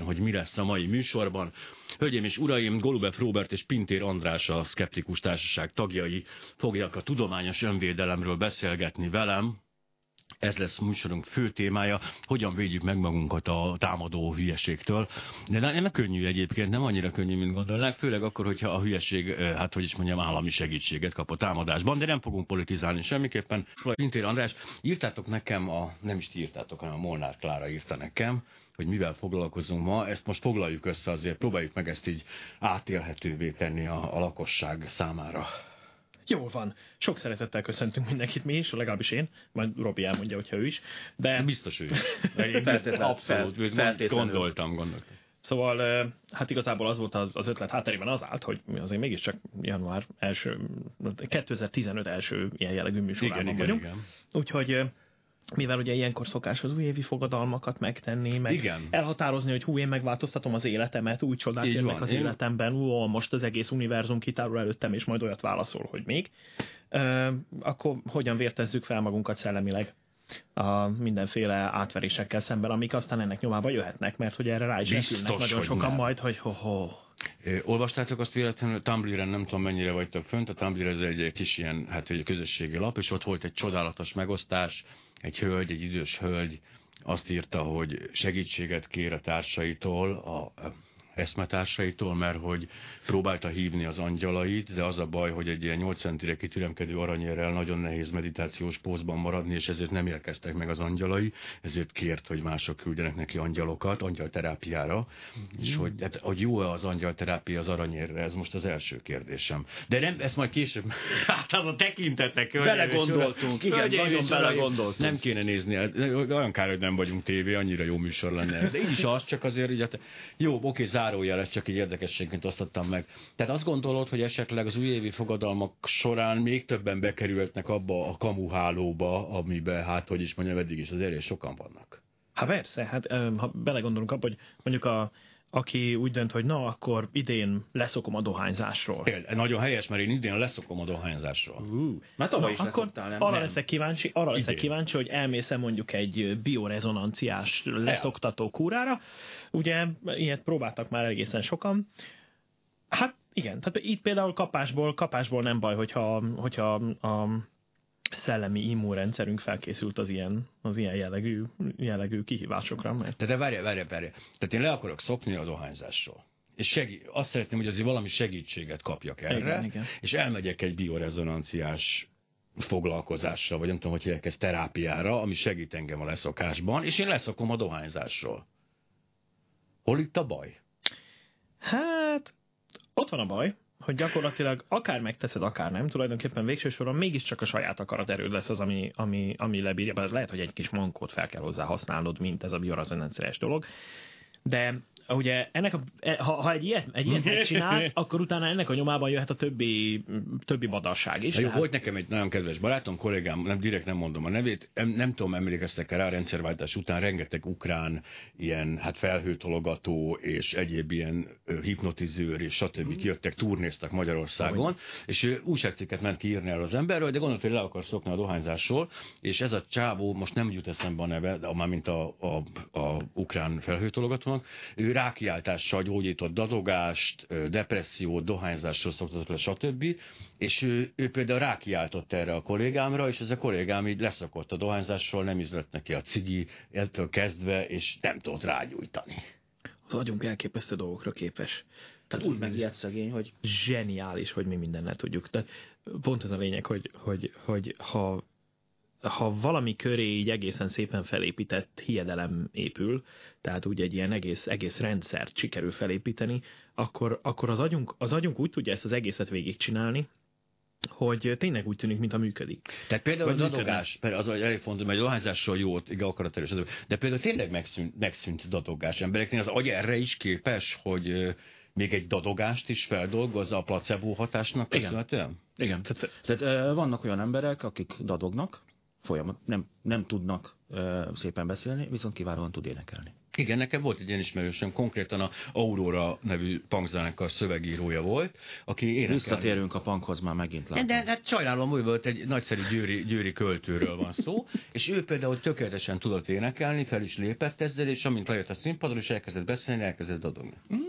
hogy mi lesz a mai műsorban. Hölgyeim és uraim, Golubev Robert és Pintér András a Skeptikus Társaság tagjai fogják a tudományos önvédelemről beszélgetni velem. Ez lesz műsorunk fő témája, hogyan védjük meg magunkat a támadó hülyeségtől. De nem könnyű egyébként, nem annyira könnyű, mint gondolnák, főleg akkor, hogyha a hülyeség, hát hogy is mondjam, állami segítséget kap a támadásban, de nem fogunk politizálni semmiképpen. Pintér András, írtátok nekem, a, nem is írtátok, hanem a Molnár Klára írta nekem, hogy mivel foglalkozunk ma, ezt most foglaljuk össze azért, próbáljuk meg ezt így átélhetővé tenni a, a lakosság számára. Jól van. Sok szeretettel köszöntünk mindenkit mi is, legalábbis én, majd Robi elmondja, hogyha ő is. De, biztos ő is. Feltétlen, abszolút, fel, gondoltam, gondoltam. Szóval hát igazából az volt az ötlet hátterében az állt, hogy azért mégiscsak január első, 2015 első ilyen jellegű műsorában igen, vagyunk. Igen, igen. Úgyhogy mivel ugye ilyenkor szokás az újévi fogadalmakat megtenni, meg Igen. elhatározni, hogy hú, én megváltoztatom az életemet, új csodák Így jönnek van, az én... életemben, ú, most az egész univerzum kitárul előttem, és majd olyat válaszol, hogy még. Uh, akkor hogyan vértezzük fel magunkat szellemileg? a mindenféle átverésekkel szemben, amik aztán ennek nyomába jöhetnek, mert hogy erre rá is Biztos, nagyon sokan nem. majd, hogy ho-ho. Olvastátok azt véletlenül, Tumblr-en nem tudom mennyire vagytok fönt, a Tumblr ez egy kis ilyen, hát egy közösségi lap, és ott volt egy csodálatos megosztás, egy hölgy, egy idős hölgy azt írta, hogy segítséget kér a társaitól, a eszmetársaitól, mert hogy próbálta hívni az angyalait, de az a baj, hogy egy ilyen 8 centire kitüremkedő aranyérrel nagyon nehéz meditációs pózban maradni, és ezért nem érkeztek meg az angyalai, ezért kért, hogy mások küldjenek neki angyalokat, angyalterápiára, mm. és hogy, hát, hogy jó-e az angyalterápia az aranyérre, ez most az első kérdésem. De nem, ezt majd később, hát az a tekintetek. Belegondoltunk, igen, nagyon belegondoltunk. Nem kéne nézni, hát, olyan kár, hogy nem vagyunk tévé, annyira jó műsor lenne. De így is az, csak azért így, hát, jó, oké, zárójel, ezt csak így érdekességként osztottam meg. Tehát azt gondolod, hogy esetleg az újévi fogadalmak során még többen bekerülhetnek abba a kamuhálóba, amiben, hát hogy is mondjam, eddig is azért sokan vannak. Hát persze, hát ha belegondolunk abba, hogy mondjuk a aki úgy dönt, hogy na, akkor idén leszokom a dohányzásról. Például, nagyon helyes, mert én idén leszokom a dohányzásról. Uh, mert tavaly is akkor nem? Arra nem. leszek kíváncsi, arra idén. leszek kíváncsi, hogy elmészem mondjuk egy biorezonanciás leszoktató kúrára. Ugye ilyet próbáltak már egészen sokan. Hát igen, tehát itt például kapásból, kapásból nem baj, hogyha, hogyha a szellemi immunrendszerünk felkészült az ilyen, az ilyen jellegű, jellegű kihívásokra. Mert... De, de várj, várj, várj. Tehát én le akarok szokni a dohányzásról. És segí- azt szeretném, hogy azért valami segítséget kapjak erre, igen, igen. és elmegyek egy biorezonanciás foglalkozásra, vagy nem tudom, hogy hívják ezt terápiára, ami segít engem a leszokásban, és én leszokom a dohányzásról. Hol itt a baj? Hát, ott van a baj, hogy gyakorlatilag akár megteszed, akár nem, tulajdonképpen végső soron mégiscsak a saját akarat erőd lesz az, ami, ami, ami lebírja. Bár lehet, hogy egy kis mankót fel kell hozzá használnod, mint ez a biorazonendszeres dolog. De ugye ennek a, e, ha, ha egy ilyet, egy ilyet megcsinálsz, akkor utána ennek a nyomában jöhet a többi, többi badarság is. Jó, tehát... Volt nekem egy nagyon kedves barátom, kollégám, nem direkt nem mondom a nevét, nem, nem tudom, emlékeztek -e rá, rendszerváltás után rengeteg ukrán ilyen hát felhőtologató és egyéb ilyen hipnotizőr és stb. Mm. jöttek, turnéztak Magyarországon, Ahogy. és újságcikket ment kiírni el az emberről, de gondolt, hogy le akar szokni a dohányzásról, és ez a csávó, most nem jut eszembe a neve, de már mint a, a, a ukrán felhőtologatónak, ő rákiáltással gyógyított dadogást, depressziót, dohányzásról szoktatott le, stb. És ő, ő például rákiáltott erre a kollégámra, és ez a kollégám így leszokott a dohányzásról, nem izlett neki a cigi, ettől kezdve, és nem tudott rágyújtani. Az agyunk elképesztő dolgokra képes. Tehát úgy megijedt szegény, hogy... Zseniális, hogy mi mindennel tudjuk. Tehát pont ez a lényeg, hogy, hogy, hogy ha ha valami köré így egészen szépen felépített hiedelem épül, tehát úgy egy ilyen egész, egész rendszert sikerül felépíteni, akkor, akkor az, agyunk, az agyunk úgy tudja ezt az egészet végigcsinálni, hogy tényleg úgy tűnik, mintha működik. Tehát például Vagy a dadogás, az elég fontos, mert a dohányzásról jó, igen, akaraterős, de például tényleg megszűnt, megszűnt dadogás. Embereknél az agy erre is képes, hogy még egy dadogást is feldolgozza a placebo hatásnak köszönhetően? Igen. Igen. Tehát, tehát vannak olyan emberek, akik dadognak, folyamat, nem, nem tudnak uh, szépen beszélni, viszont kiválóan tud énekelni. Igen, nekem volt egy ilyen ismerősöm, konkrétan a Aurora nevű punkzenekar szövegírója volt, aki énekel. Visszatérünk a punkhoz már megint látom. De, de hát sajnálom, hogy volt egy nagyszerű győri, győri költőről van szó, és ő például tökéletesen tudott énekelni, fel is lépett ezzel, és amint lejött a színpadról, és elkezdett beszélni, elkezdett dadogni. Mm?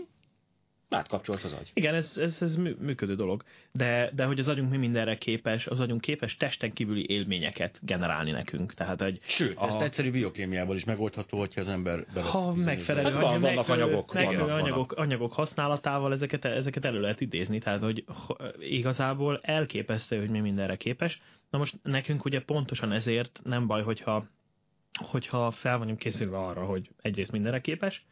Átkapcsolt az agy. Igen, ez, ez, ez működő dolog. De, de hogy az agyunk mi mindenre képes, az agyunk képes testen kívüli élményeket generálni nekünk. Tehát, hogy Sőt, a... ezt egyszerű biokémiával is megoldható, hogyha az ember belesz. Ha megfelelő, hát van, vannak anyagok, megfelelő vannak, anyagok, vannak. anyagok használatával ezeket, ezeket elő lehet idézni. Tehát, hogy igazából elképesztő, hogy mi mindenre képes. Na most nekünk ugye pontosan ezért nem baj, hogyha hogyha fel vagyunk készülve arra, hogy egyrészt mindenre képes,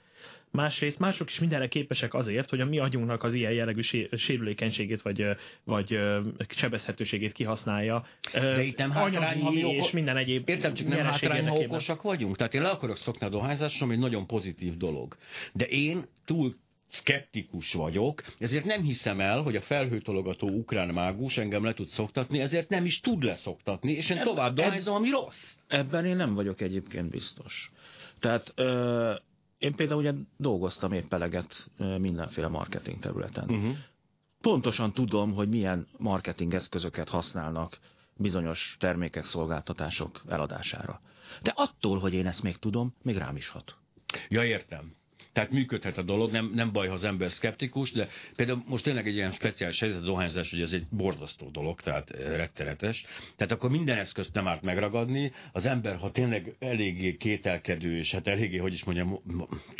másrészt mások is mindenre képesek azért, hogy a mi agyunknak az ilyen jellegű sérülékenységét vagy, vagy sebezhetőségét kihasználja. De itt nem hátrány, ha mi és minden egyéb Értem, csak nem hátrány, ha okosak vagyunk. Tehát én le akarok szokni a dohányzásra, ami egy nagyon pozitív dolog. De én túl szkeptikus vagyok, ezért nem hiszem el, hogy a felhőtologató ukrán mágus engem le tud szoktatni, ezért nem is tud leszoktatni, és én Eb- tovább dohányzom, ami rossz. Ebben én nem vagyok egyébként biztos. Tehát ö, én például ugye dolgoztam épp eleget mindenféle marketing területen. Uh-huh. Pontosan tudom, hogy milyen marketing eszközöket használnak bizonyos termékek, szolgáltatások eladására. De attól, hogy én ezt még tudom, még rám is hat. Ja, értem. Tehát működhet a dolog, nem, nem baj, ha az ember szkeptikus, de például most tényleg egy ilyen speciális helyzet a dohányzás, hogy ez egy borzasztó dolog, tehát eh, rettenetes. Tehát akkor minden eszközt nem árt megragadni. Az ember, ha tényleg eléggé kételkedő, és hát eléggé, hogy is mondjam,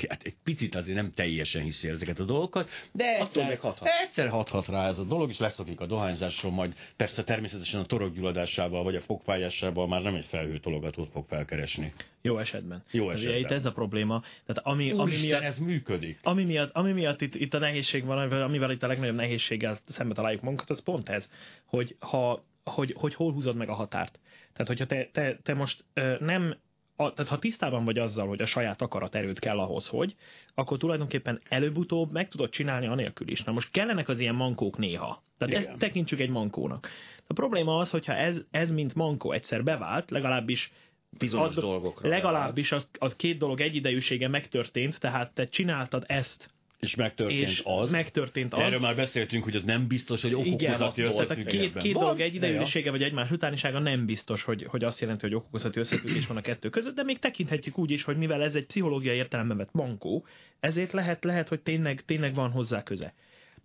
hát egy picit azért nem teljesen hiszi ezeket a dolgokat, de egyszer, hathat. egyszer hathat rá ez a dolog, és leszokik a dohányzásról, majd persze természetesen a torokgyulladásával, vagy a fogfájásával már nem egy felhőtologatót fog felkeresni. Jó esetben. Jó esetben. Ugye itt ez a probléma. Tehát ami, Úristen, ami miatt, ez működik. Ami miatt, ami miatt itt, itt a nehézség van, amivel itt a legnagyobb nehézséggel szembe találjuk magunkat, az pont ez, hogy, ha, hogy, hogy hol húzod meg a határt. Tehát, hogyha te, te, te most nem a, tehát ha tisztában vagy azzal, hogy a saját akarat erőt kell ahhoz, hogy, akkor tulajdonképpen előbb-utóbb meg tudod csinálni anélkül is. Na most kellenek az ilyen mankók néha. Tehát Igen. ezt tekintsük egy mankónak. A probléma az, hogyha ez, ez mint mankó egyszer bevált, legalábbis bizonyos ad, dolgokra. Legalábbis a, a két dolog egyidejűsége megtörtént, tehát te csináltad ezt és megtörtént és az. Megtörtént az. Erről már beszéltünk, hogy az nem biztos, hogy okokozati összefüggésben. két, két dolog egyidejűsége vagy egymás utánisága nem biztos, hogy, hogy azt jelenti, hogy okokozati összefüggés van a kettő között, de még tekinthetjük úgy is, hogy mivel ez egy pszichológiai értelemben vett bankó, ezért lehet, lehet hogy tényleg, tényleg van hozzá köze.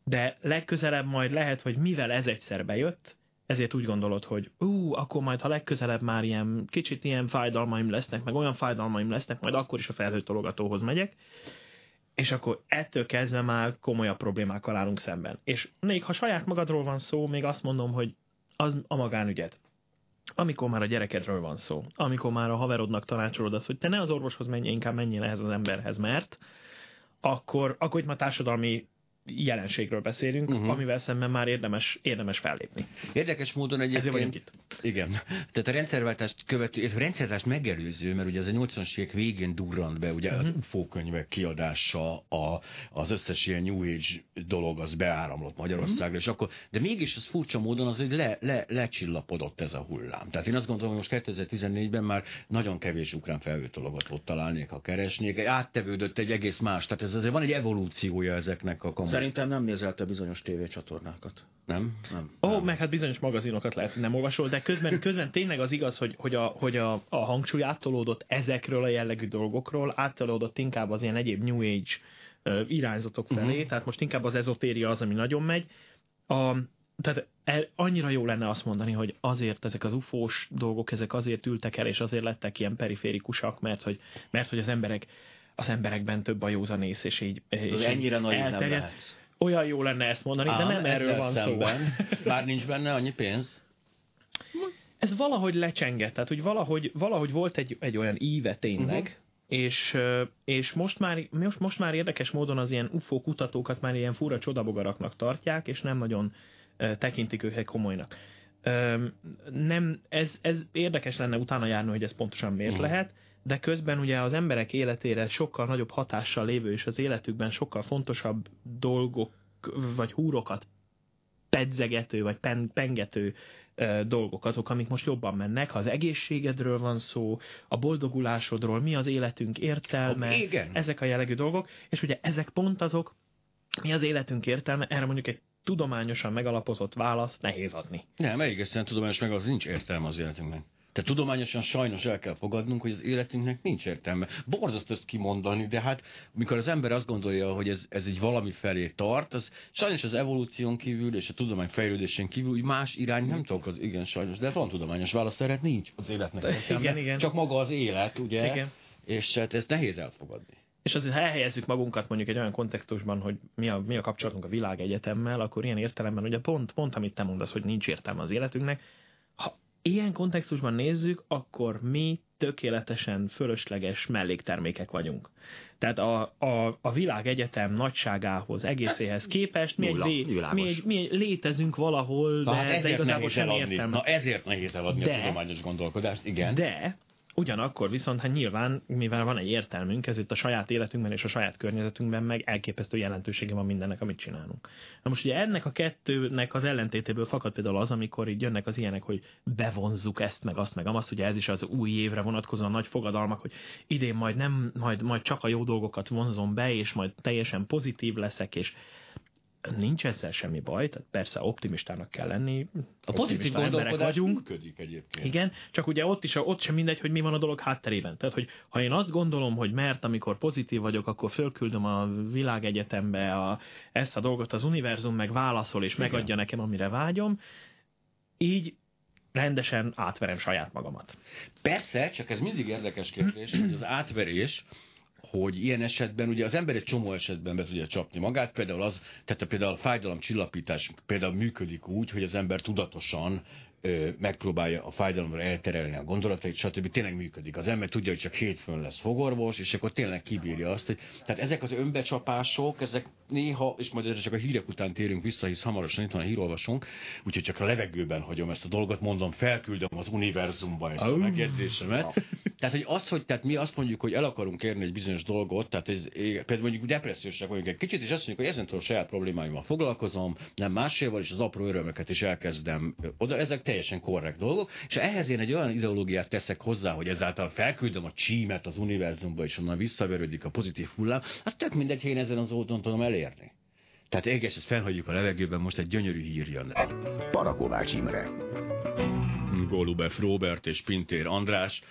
De legközelebb majd lehet, hogy mivel ez egyszer bejött, ezért úgy gondolod, hogy ú, akkor majd, ha legközelebb már ilyen kicsit ilyen fájdalmaim lesznek, meg olyan fájdalmaim lesznek, majd akkor is a felhőtologatóhoz megyek, és akkor ettől kezdve már komolyabb problémákkal állunk szemben. És még ha saját magadról van szó, még azt mondom, hogy az a magánügyed. Amikor már a gyerekedről van szó, amikor már a haverodnak tanácsolod azt, hogy te ne az orvoshoz menj, inkább menjél ehhez az emberhez, mert akkor, akkor itt már társadalmi jelenségről beszélünk, uh-huh. amivel szemben már érdemes, érdemes fellépni. Érdekes módon egyébként... itt. Igen. Tehát a rendszerváltást követő, a rendszerváltást megelőző, mert ugye az a 80-as évek végén durrant be, ugye uh-huh. az mhm. UFO könyvek kiadása, a, az összes ilyen New Age dolog az beáramlott Magyarországra, uh-huh. és akkor, de mégis az furcsa módon az, hogy le, le, lecsillapodott ez a hullám. Tehát én azt gondolom, hogy most 2014-ben már nagyon kevés ukrán felhőtologatót találnék, ha keresnék. Áttevődött egy egész más, tehát ez azért van egy evolúciója ezeknek a kamu Szerintem nem nézelte bizonyos tévécsatornákat. Nem? Nem. Ó, oh, meg hát bizonyos magazinokat lehet, nem olvasol, de közben, közben tényleg az igaz, hogy, hogy, a, hogy a, a hangsúly áttolódott ezekről a jellegű dolgokról, áttolódott inkább az ilyen egyéb New Age uh, irányzatok felé, uh-huh. tehát most inkább az ezotéria az, ami nagyon megy. A, tehát el, annyira jó lenne azt mondani, hogy azért ezek az ufós dolgok, ezek azért ültek el, és azért lettek ilyen periférikusak, mert hogy, mert hogy az emberek az emberekben több a józanész, és így, és így ennyire nagy nem lehet. Olyan jó lenne ezt mondani, Ám, de nem erről van szemben. szó. Már nincs benne annyi pénz? Ez valahogy lecsengett, tehát hogy valahogy, valahogy volt egy, egy olyan íve tényleg, uh-huh. És, és most, már, most, most már érdekes módon az ilyen UFO kutatókat már ilyen fura csodabogaraknak tartják, és nem nagyon tekintik őket komolynak. Nem, ez, ez érdekes lenne utána járni, hogy ez pontosan miért uh-huh. lehet, de közben ugye az emberek életére sokkal nagyobb hatással lévő és az életükben sokkal fontosabb dolgok vagy húrokat pedzegető, vagy pen, pengető dolgok azok, amik most jobban mennek. Ha az egészségedről van szó, a boldogulásodról, mi az életünk értelme, oh, igen. ezek a jellegű dolgok, és ugye ezek pont azok, mi az életünk értelme, erre mondjuk egy tudományosan megalapozott választ nehéz adni. Nem, egészen tudományos megalapozott nincs értelme az életünknek. Tehát tudományosan sajnos el kell fogadnunk, hogy az életünknek nincs értelme. Borzasztó ezt kimondani, de hát mikor az ember azt gondolja, hogy ez, ez egy valami felé tart, az sajnos az evolúción kívül és a tudomány fejlődésén kívül más irány nem tudok, az igen sajnos, de van tudományos válasz, erre nincs az életnek értelme. Igen, igen. Csak maga az élet, ugye? Igen. És hát ez nehéz elfogadni. És azért, ha elhelyezzük magunkat mondjuk egy olyan kontextusban, hogy mi a, mi a kapcsolatunk a világegyetemmel, akkor ilyen értelemben ugye pont, pont amit te mondasz, hogy nincs értelme az életünknek, ha ilyen kontextusban nézzük, akkor mi tökéletesen fölösleges melléktermékek vagyunk. Tehát a, a, a világegyetem nagyságához, egészéhez képest mi, Nulla, egy, lé, mi, egy, mi egy létezünk valahol, de, hát de igazából semmi értelme. Na ezért nehéz eladni de, a tudományos gondolkodást, igen. De Ugyanakkor viszont hát nyilván, mivel van egy értelmünk, ez itt a saját életünkben és a saját környezetünkben meg elképesztő jelentősége van mindennek, amit csinálunk. Na most ugye ennek a kettőnek az ellentétéből fakad például az, amikor így jönnek az ilyenek, hogy bevonzzuk ezt, meg azt, meg azt, ugye ez is az új évre vonatkozóan nagy fogadalmak, hogy idén majd nem, majd, majd csak a jó dolgokat vonzom be, és majd teljesen pozitív leszek, és nincs ezzel semmi baj, tehát persze optimistának kell lenni. A pozitív gondolkodás vagyunk. működik egyébként. Igen, csak ugye ott is ott sem mindegy, hogy mi van a dolog hátterében. Tehát, hogy ha én azt gondolom, hogy mert amikor pozitív vagyok, akkor fölküldöm a világegyetembe a, ezt a dolgot, az univerzum meg válaszol és Igen. megadja nekem, amire vágyom, így rendesen átverem saját magamat. Persze, csak ez mindig érdekes kérdés, hogy az átverés hogy ilyen esetben, ugye az ember egy csomó esetben be tudja csapni magát, például az, tehát például a fájdalomcsillapítás például működik úgy, hogy az ember tudatosan megpróbálja a fájdalomra elterelni a gondolatait, stb. tényleg működik. Az ember tudja, hogy csak hétfőn lesz fogorvos, és akkor tényleg kibírja azt, hogy tehát ezek az önbecsapások, ezek néha, és majd ezzel csak a hírek után térünk vissza, hisz hamarosan itt van a hírolvasónk, úgyhogy csak a levegőben hagyom ezt a dolgot, mondom, felküldöm az univerzumba ezt a megjegyzésemet. Tehát, hogy az, hogy tehát mi azt mondjuk, hogy el akarunk érni egy bizonyos dolgot, tehát ez, például mondjuk depressziósak vagyunk egy kicsit, és azt mondjuk, hogy ezentől saját problémáimmal foglalkozom, nem máséval, és az apró örömöket is elkezdem oda. Ezek teljesen korrekt dolgok, és ehhez én egy olyan ideológiát teszek hozzá, hogy ezáltal felküldöm a csímet az univerzumba, és onnan visszaverődik a pozitív hullám, az tök mindegy, hogy én ezen az oldalon tudom elérni. Tehát éges, ezt felhagyjuk a levegőben, most egy gyönyörű hír jön. Parakovács Imre. Golubev Robert és Pintér András.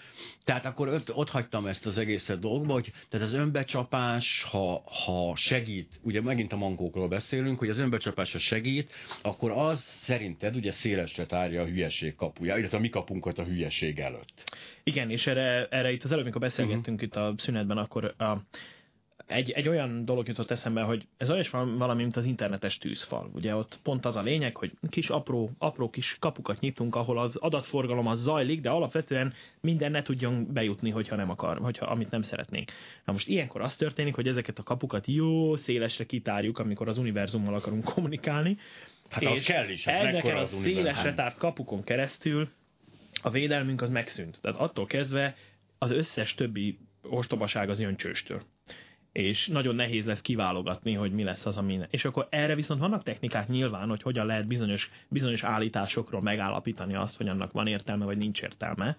Tehát akkor ott, ott hagytam ezt az egészet dolgba, hogy tehát az önbecsapás, ha, ha segít, ugye megint a mankókról beszélünk, hogy az önbecsapás, ha segít, akkor az szerinted ugye szélesre tárja a hülyeség kapuja, illetve a mi kapunkat a hülyeség előtt. Igen, és erre, erre itt az előbb, amikor beszélgettünk uh-huh. itt a szünetben, akkor a, egy, egy olyan dolog jutott eszembe, hogy ez olyas valami, mint az internetes tűzfal. Ugye ott pont az a lényeg, hogy kis apró, apró kis kapukat nyitunk, ahol az adatforgalom az zajlik, de alapvetően minden ne tudjon bejutni, hogyha nem akar, hogyha amit nem szeretnénk. Na most ilyenkor az történik, hogy ezeket a kapukat jó szélesre kitárjuk, amikor az univerzummal akarunk kommunikálni. Hát és az kell is, hát ezeken a szélesre tárt kapukon keresztül a védelmünk az megszűnt. Tehát attól kezdve az összes többi ostobaság az jön csőstől és nagyon nehéz lesz kiválogatni, hogy mi lesz az, ami... És akkor erre viszont vannak technikák nyilván, hogy hogyan lehet bizonyos, bizonyos állításokról megállapítani azt, hogy annak van értelme, vagy nincs értelme.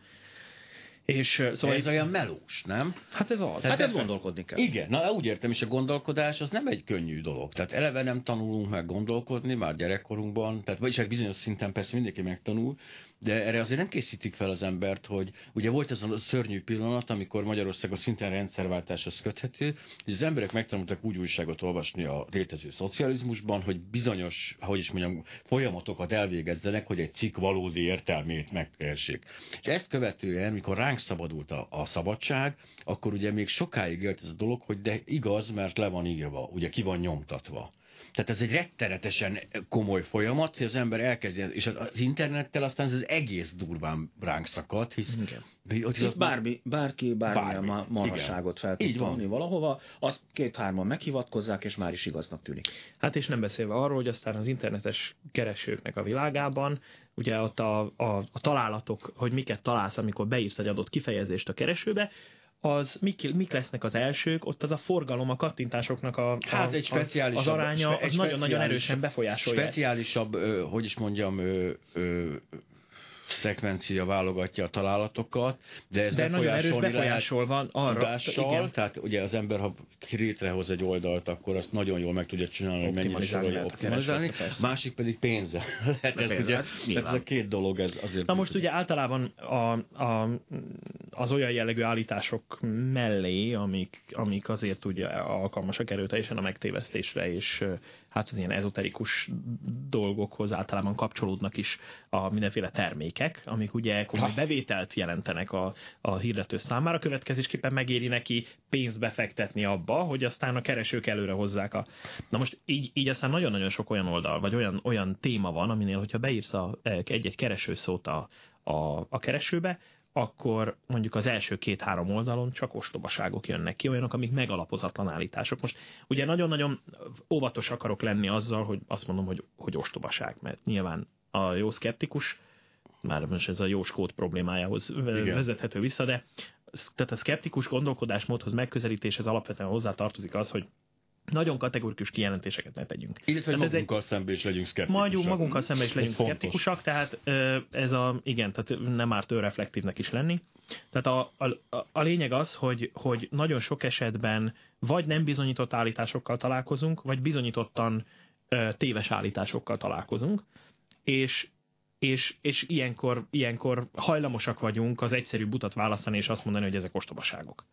És, szóval ez olyan melós, nem? Hát ez az. Hát ez gondolkodni kell. Igen, na úgy értem, és a gondolkodás az nem egy könnyű dolog. Tehát eleve nem tanulunk meg gondolkodni, már gyerekkorunkban, tehát vagyis egy hát bizonyos szinten persze mindenki megtanul, de erre azért nem készítik fel az embert, hogy ugye volt ez a szörnyű pillanat, amikor Magyarország a szinten rendszerváltáshoz köthető, hogy az emberek megtanultak úgy újságot olvasni a létező szocializmusban, hogy bizonyos, hogy is mondjam, folyamatokat elvégezzenek, hogy egy cikk valódi értelmét megkeressék. És ezt követően, mikor ránk szabadult a, a szabadság, akkor ugye még sokáig élt ez a dolog, hogy de igaz, mert le van írva, ugye ki van nyomtatva. Tehát ez egy rettenetesen komoly folyamat, hogy az ember elkezdi, és az internettel aztán ez az egész durván ránk szakad, hisz, hisz, hisz az bármi, bárki bármilyen bármi. marhaságot fel tud tonni valahova, azt két-hárman meghivatkozzák, és már is igaznak tűnik. Hát és nem beszélve arról, hogy aztán az internetes keresőknek a világában, ugye ott a, a, a találatok, hogy miket találsz, amikor beírsz egy adott kifejezést a keresőbe, az mik, mik lesznek az elsők, ott az a forgalom, a kattintásoknak a, a, hát egy speciális az aránya az nagyon-nagyon erősen befolyásolja. Speciálisabb, hogy is mondjam, szekvencia válogatja a találatokat, de ez de nagyon erős befolyásol van arra. Tudással, igen. tehát ugye az ember, ha létrehoz egy oldalt, akkor azt nagyon jól meg tudja csinálni, hogy mennyire sorolja optimalizálni. Másik pedig pénze. lehet ez, ugye, ez a két dolog ez azért. Na most ugye általában a, a, az olyan jellegű állítások mellé, amik, amik azért ugye alkalmasak erőteljesen a megtévesztésre, és hát az ilyen ezoterikus dolgokhoz általában kapcsolódnak is a mindenféle termékek, amik ugye komoly bevételt jelentenek a, a hirdető számára, következésképpen megéri neki pénzt befektetni abba, hogy aztán a keresők előre hozzák a... Na most így, így aztán nagyon-nagyon sok olyan oldal, vagy olyan, olyan téma van, aminél, hogyha beírsz egy-egy keresőszót a, a, a keresőbe, akkor mondjuk az első két-három oldalon csak ostobaságok jönnek ki, olyanok, amik megalapozatlan állítások. Most ugye nagyon-nagyon óvatos akarok lenni azzal, hogy azt mondom, hogy, hogy ostobaság, mert nyilván a jó szkeptikus, már most ez a jó skót problémájához Igen. vezethető vissza, de tehát a szkeptikus gondolkodásmódhoz, megközelítéshez alapvetően hozzá tartozik az, hogy nagyon kategorikus kijelentéseket ne tegyünk. Illetve hogy magunkkal egy... szemben is legyünk szkeptikusak. Majd magunkkal szemben is legyünk szkeptikusak, tehát ez a, igen, tehát nem árt reflektívnek is lenni. Tehát a, a, a lényeg az, hogy, hogy nagyon sok esetben vagy nem bizonyított állításokkal találkozunk, vagy bizonyítottan téves állításokkal találkozunk, és és, és ilyenkor, ilyenkor hajlamosak vagyunk az egyszerű butat választani, és azt mondani, hogy ezek ostobaságok.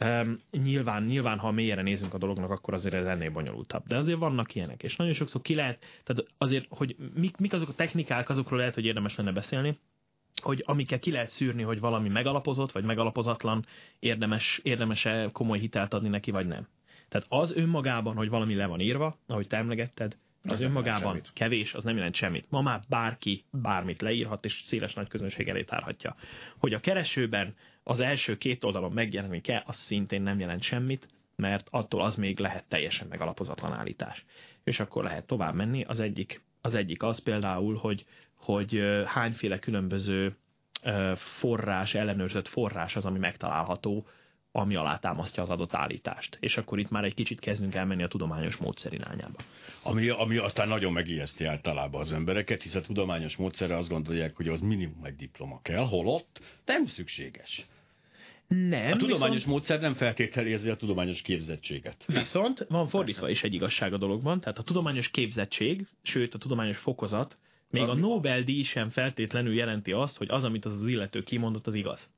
Um, nyilván, nyilván, ha mélyre nézünk a dolognak, akkor azért ez ennél bonyolultabb. De azért vannak ilyenek, és nagyon sokszor ki lehet, tehát azért, hogy mik, mik azok a technikák, azokról lehet, hogy érdemes lenne beszélni, hogy amikkel ki lehet szűrni, hogy valami megalapozott, vagy megalapozatlan, érdemes, érdemes-e komoly hitelt adni neki, vagy nem. Tehát az önmagában, hogy valami le van írva, ahogy te emlegetted, az nem önmagában kevés, az nem jelent semmit. Ma már bárki bármit leírhat, és széles nagy közönség elé tárhatja. Hogy a keresőben az első két oldalon megjelenik-e, az szintén nem jelent semmit, mert attól az még lehet teljesen megalapozatlan állítás. És akkor lehet tovább menni. Az egyik az, egyik az például, hogy, hogy hányféle különböző forrás, ellenőrzött forrás az, ami megtalálható ami alátámasztja az adott állítást. És akkor itt már egy kicsit kezdünk elmenni a tudományos módszer irányába. Ami, ami aztán nagyon megijeszti általában az embereket, hisz a tudományos módszerre azt gondolják, hogy az minimum egy diploma kell, holott nem szükséges. Nem. A tudományos viszont... módszer nem feltételezi a tudományos képzettséget. Viszont van fordítva is egy igazság a dologban, tehát a tudományos képzettség, sőt a tudományos fokozat, még a Nobel-díj sem feltétlenül jelenti azt, hogy az, amit az, az illető kimondott, az igaz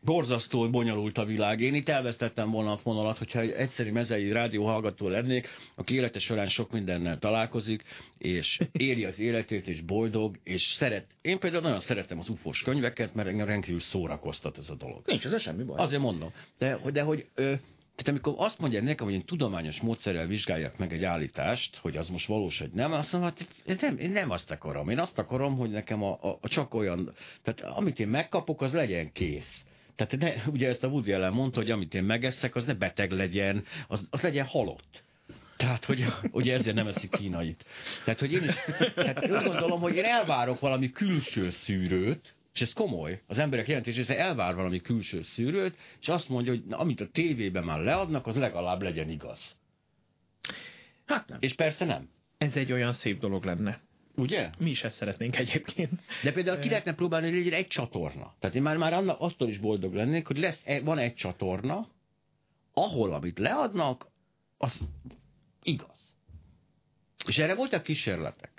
borzasztó bonyolult a világ. Én itt elvesztettem volna a fonalat, hogyha egy egyszerű mezei rádió hallgató lennék, aki élete során sok mindennel találkozik, és éli az életét, és boldog, és szeret. Én például nagyon szeretem az ufos könyveket, mert engem rendkívül szórakoztat ez a dolog. Nincs ez semmi baj. Azért mondom. De, de hogy ö, tehát amikor azt mondja nekem, hogy én tudományos módszerrel vizsgáljak meg egy állítást, hogy az most valós, hogy nem, azt mondom, hát nem, én nem azt akarom. Én azt akarom, hogy nekem a, a, a csak olyan, tehát amit én megkapok, az legyen kész. Tehát ne, ugye ezt a Woody Allen mondta, hogy amit én megeszek, az ne beteg legyen, az, az legyen halott. Tehát, hogy ugye ezért nem eszik kínait. Tehát, hogy én is, tehát úgy gondolom, hogy én elvárok valami külső szűrőt, és ez komoly, az emberek jelentés része elvár valami külső szűrőt, és azt mondja, hogy na, amit a tévében már leadnak, az legalább legyen igaz. Hát nem. És persze nem. Ez egy olyan szép dolog lenne. Ugye? Mi is ezt szeretnénk egyébként. De például ki lehetne próbálni, hogy legyen egy csatorna. Tehát én már, már annak, attól is boldog lennék, hogy lesz, e, van egy csatorna, ahol amit leadnak, az igaz. És erre voltak kísérletek.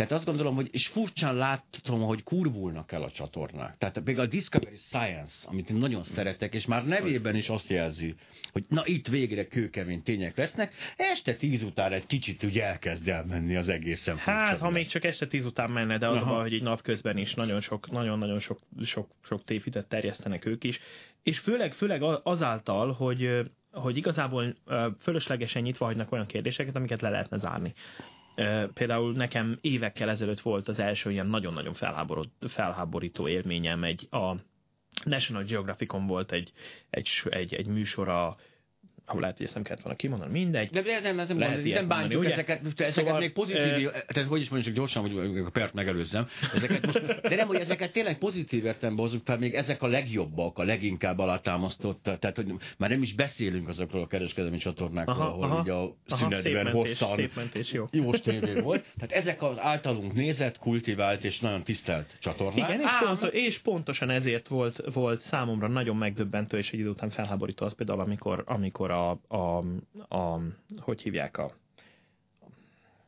Tehát azt gondolom, hogy, és furcsán láttam, hogy kurvulnak el a csatornák. Tehát például a Discovery Science, amit én nagyon szeretek, és már nevében is azt jelzi, hogy na itt végre kőkemény tények lesznek, este tíz után egy kicsit úgy elkezd elmenni az egészen. Hát, ha még csak este tíz után menne, de az a hogy egy napközben is nagyon sok, nagyon-nagyon sok, sok, sok tévhitet terjesztenek ők is. És főleg, főleg azáltal, hogy hogy igazából fölöslegesen nyitva hagynak olyan kérdéseket, amiket le lehetne zárni. Például nekem évekkel ezelőtt volt az első ilyen nagyon-nagyon felháborító élményem, egy a National Geographicon volt egy, egy, egy, egy műsor a ahol lehet, hogy ezt nem kellett volna kimondani, mindegy. De nem, nem, nem, nem, nem bántjuk ugye? ezeket, ezeket szóval, még pozitív, e... tehát hogy is mondjuk gyorsan, hogy a pert megelőzzem, ezeket most, de nem, hogy ezeket tényleg pozitív értelemben hozzuk fel, még ezek a legjobbak, a leginkább alátámasztott, tehát hogy már nem is beszélünk azokról a kereskedelmi csatornákról, aha, ahol aha, így a szünetben aha, hosszan szép mentés, jó. jó volt. Tehát ezek az általunk nézett, kultivált és nagyon tisztelt csatornák. Igen, és, pont, és pontosan ezért volt, volt számomra nagyon megdöbbentő, és egy idő után felháborító az például, amikor, amikor a, a, a, hogy hívják a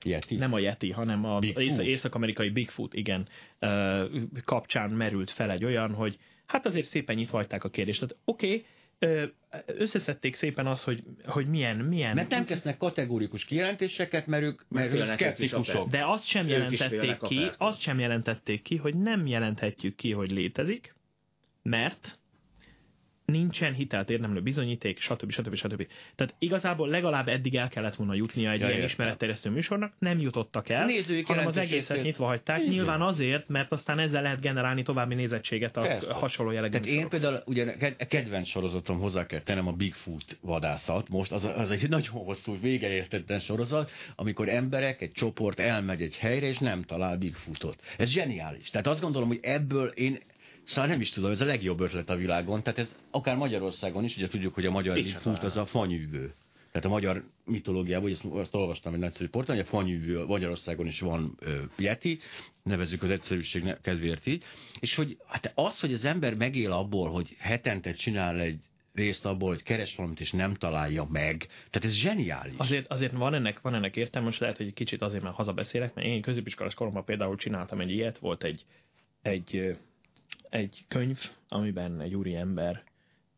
Yeti? Nem a Yeti, hanem a ész- észak-amerikai Bigfoot, igen, kapcsán merült fel egy olyan, hogy hát azért szépen nyitva hagyták a kérdést. Tehát oké, okay, összeszedték szépen az, hogy, hogy milyen, milyen... Mert nem kezdnek kategórikus kijelentéseket, mert ők, mert ők szkeptikusok. De azt sem jelentették ki, azt sem jelentették ki, hogy nem jelenthetjük ki, hogy létezik, mert nincsen hitelt érdemlő bizonyíték, stb. stb. stb. Tehát igazából legalább eddig el kellett volna jutnia egy ja, ilyen ismeretterjesztő műsornak, nem jutottak el, Nézői hanem az egészet nyitva hagyták. Igen. Nyilván azért, mert aztán ezzel lehet generálni további nézettséget a Persze. hasonló jellegű Tehát én például ugye kedvenc sorozatom hozzá kell tennem a Bigfoot vadászat. Most az, az egy nagyon hosszú, végeértetlen sorozat, amikor emberek, egy csoport elmegy egy helyre, és nem talál Bigfootot. Ez zseniális. Tehát azt gondolom, hogy ebből én Szóval nem is tudom, ez a legjobb ötlet a világon. Tehát ez akár Magyarországon is, ugye tudjuk, hogy a magyar Bigfoot az a fanyűvő. Tehát a magyar mitológiában, ezt, azt olvastam egy nagyszerű portán, hogy a fanyűvő Magyarországon is van ö, Yeti, nevezzük az egyszerűség kedvéért így, és hogy hát az, hogy az ember megél abból, hogy hetente csinál egy részt abból, hogy keres valamit és nem találja meg. Tehát ez zseniális. Azért, azért van ennek, van ennek értelme, most lehet, hogy egy kicsit azért már hazabeszélek, mert én középiskolás koromban például csináltam egy ilyet, volt egy, egy egy könyv, amiben egy úri ember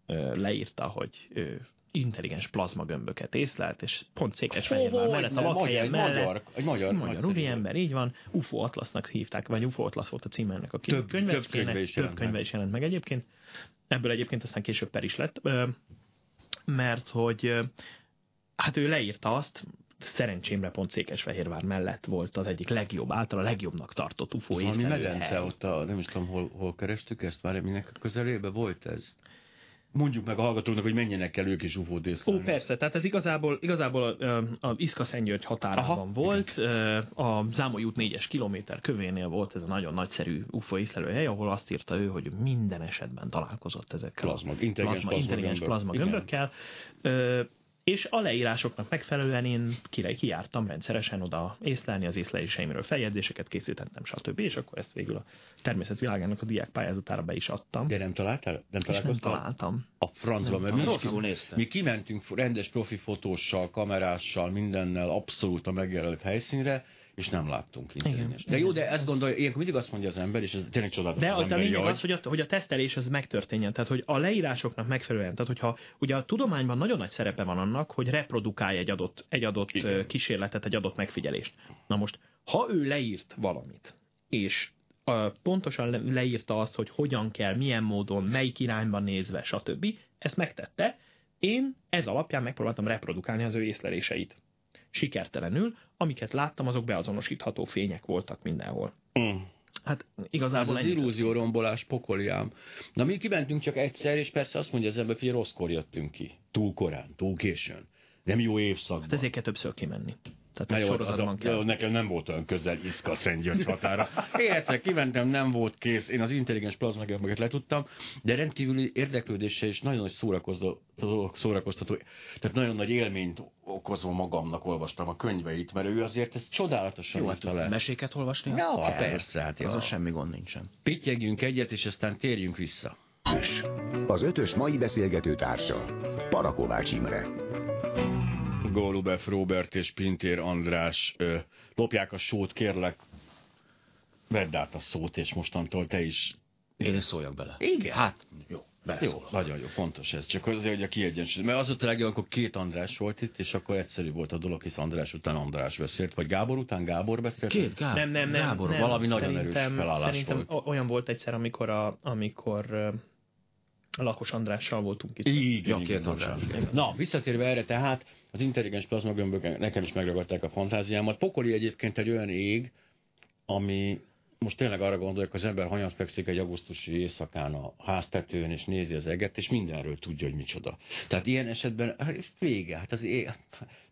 ö, leírta, hogy ö, intelligens plazmagömböket észlelt, és pont Székesfehérvár mellett a lakhelyen mellett. Magyar, egy magyar, magyar úri ember, így van. UFO Atlasnak hívták, vagy UFO Atlas volt a címe ennek a több, több könyve is, több könyve is jelent meg egyébként. Ebből egyébként aztán később per is lett, mert hogy hát ő leírta azt, szerencsémre pont Székesfehérvár mellett volt az egyik legjobb, által a legjobbnak tartott UFO észlelő medence ott a, nem is tudom, hol, hol kerestük ezt, már minek a közelébe volt ez? Mondjuk meg a hallgatóknak, hogy menjenek el ők is ufo Ó, persze, tehát ez igazából, igazából a, a Iszka Szentgyörgy határában Aha, volt, a Zámoly út 4-es kilométer kövénél volt ez a nagyon nagyszerű UFO észlelő hely, ahol azt írta ő, hogy minden esetben találkozott ezekkel plazma, a intelligens plazma, intelligens plazma gömbökkel és a leírásoknak megfelelően én kijártam rendszeresen oda észlelni az észleléseimről, feljegyzéseket készítettem, stb. És akkor ezt végül a természetvilágának a diák pályázatára be is adtam. De nem találtál? Nem találkoztál? nem találtam. A francba, mert mi, mi, mi kimentünk rendes profi fotóssal, kamerással, mindennel abszolút a megjelölt helyszínre, és nem láttunk intelligens. De jó, de ezt gondolja, ilyenkor mindig azt mondja az ember, és ez tényleg csodálatos De az, a lényeg az, hogy a, hogy a tesztelés az megtörténjen, tehát hogy a leírásoknak megfelelően, tehát hogyha ugye a tudományban nagyon nagy szerepe van annak, hogy reprodukálja egy adott, egy adott Igen. kísérletet, egy adott megfigyelést. Na most, ha ő leírt valamit, és pontosan le, leírta azt, hogy hogyan kell, milyen módon, melyik irányban nézve, stb. Ezt megtette. Én ez alapján megpróbáltam reprodukálni az ő észleléseit sikertelenül, amiket láttam, azok beazonosítható fények voltak mindenhol. Mm. Hát igazából Ez az illúzió rombolás pokoliám. Na mi kimentünk csak egyszer, és persze azt mondja az ember, hogy rosszkor jöttünk ki. Túl korán, túl későn. Nem jó évszakban. Hát ezért kell többször kimenni. Tehát jó, az a, kell. Nekem nem volt olyan közel Iszka Szentgyörgy határa. Én egyszer kimentem, nem volt kész. Én az intelligens plazmagömböket letudtam, de rendkívüli érdeklődéssel és nagyon nagy szórakoztató, szórakoztató, tehát nagyon nagy élményt okozva magamnak olvastam a könyveit, mert ő azért ezt csodálatosan Jó, hát le. Meséket olvasni? Ja, kell. persze. Hát ja. semmi gond nincsen. Pittyegjünk egyet, és aztán térjünk vissza. Az ötös mai beszélgető társa Parakovács Imre. Golubef Robert és Pintér András ö, lopják a sót, kérlek, vedd át a szót, és mostantól te is... Én is szóljak bele. Igen. Hát, jó. Jó, nagyon jó, fontos ez. Csak azért, hogy a kiegyensúly. Mert az ott a legjobb, akkor két András volt itt, és akkor egyszerű volt a dolog, hisz András után András beszélt, vagy Gábor után Gábor beszélt? Két Gábor. Nem, nem, nem. Gábor, nem, valami nagyon erős felállás szerintem volt. olyan volt egyszer, amikor, a, amikor Lakos Andrással voltunk itt. Igen, ja, két András. Na, visszatérve erre tehát, az intelligens plazmagömbök nekem is megragadták a fantáziámat. Pokoli egyébként egy olyan ég, ami most tényleg arra gondolok, hogy az ember hanyat fekszik egy augusztusi éjszakán a háztetőn, és nézi az eget, és mindenről tudja, hogy micsoda. Tehát ilyen esetben hát vége. Hát az é...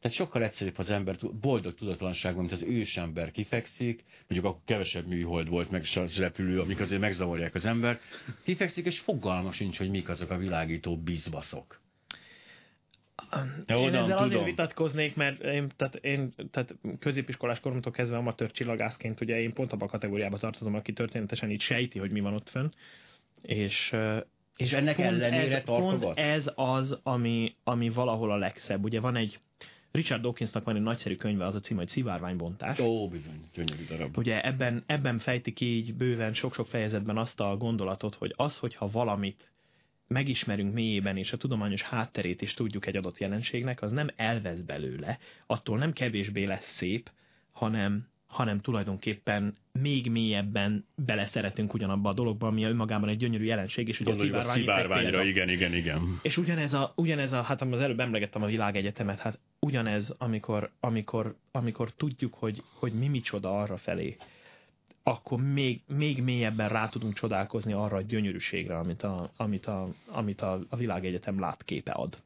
Tehát sokkal egyszerűbb az ember boldog tudatlanságban, mint az ősember kifekszik, mondjuk akkor kevesebb műhold volt, meg a repülő, amik azért megzavarják az ember, kifekszik, és fogalma sincs, hogy mik azok a világító bizbaszok. Jó, én ezzel tudom. azért vitatkoznék, mert én, tehát, én tehát középiskolás koromtól kezdve amatőr csillagászként, ugye én pont abban a kategóriába tartozom, aki történetesen így sejti, hogy mi van ott fönn. És, és, és ennek ellenére ez, pont ez az, ami, ami valahol a legszebb. Ugye van egy, Richard Dawkinsnak van egy nagyszerű könyve, az a cím, hogy Szivárványbontás. Ó, bizony, gyönyörű darab. Ugye ebben, ebben fejti ki így bőven sok-sok fejezetben azt a gondolatot, hogy az, hogyha valamit megismerünk mélyében, és a tudományos hátterét is tudjuk egy adott jelenségnek, az nem elvesz belőle, attól nem kevésbé lesz szép, hanem, hanem tulajdonképpen még mélyebben beleszeretünk ugyanabba a dologba, ami önmagában egy gyönyörű jelenség, és ugye a a szivárványra, igen, igen, igen. És ugyanez a, ugyanez a, hát az előbb emlegettem a világegyetemet, hát ugyanez, amikor, amikor, amikor tudjuk, hogy, hogy mi micsoda arra felé, akkor még, még mélyebben rá tudunk csodálkozni arra a gyönyörűségre, amit a, amit a, amit a, a világegyetem látképe ad.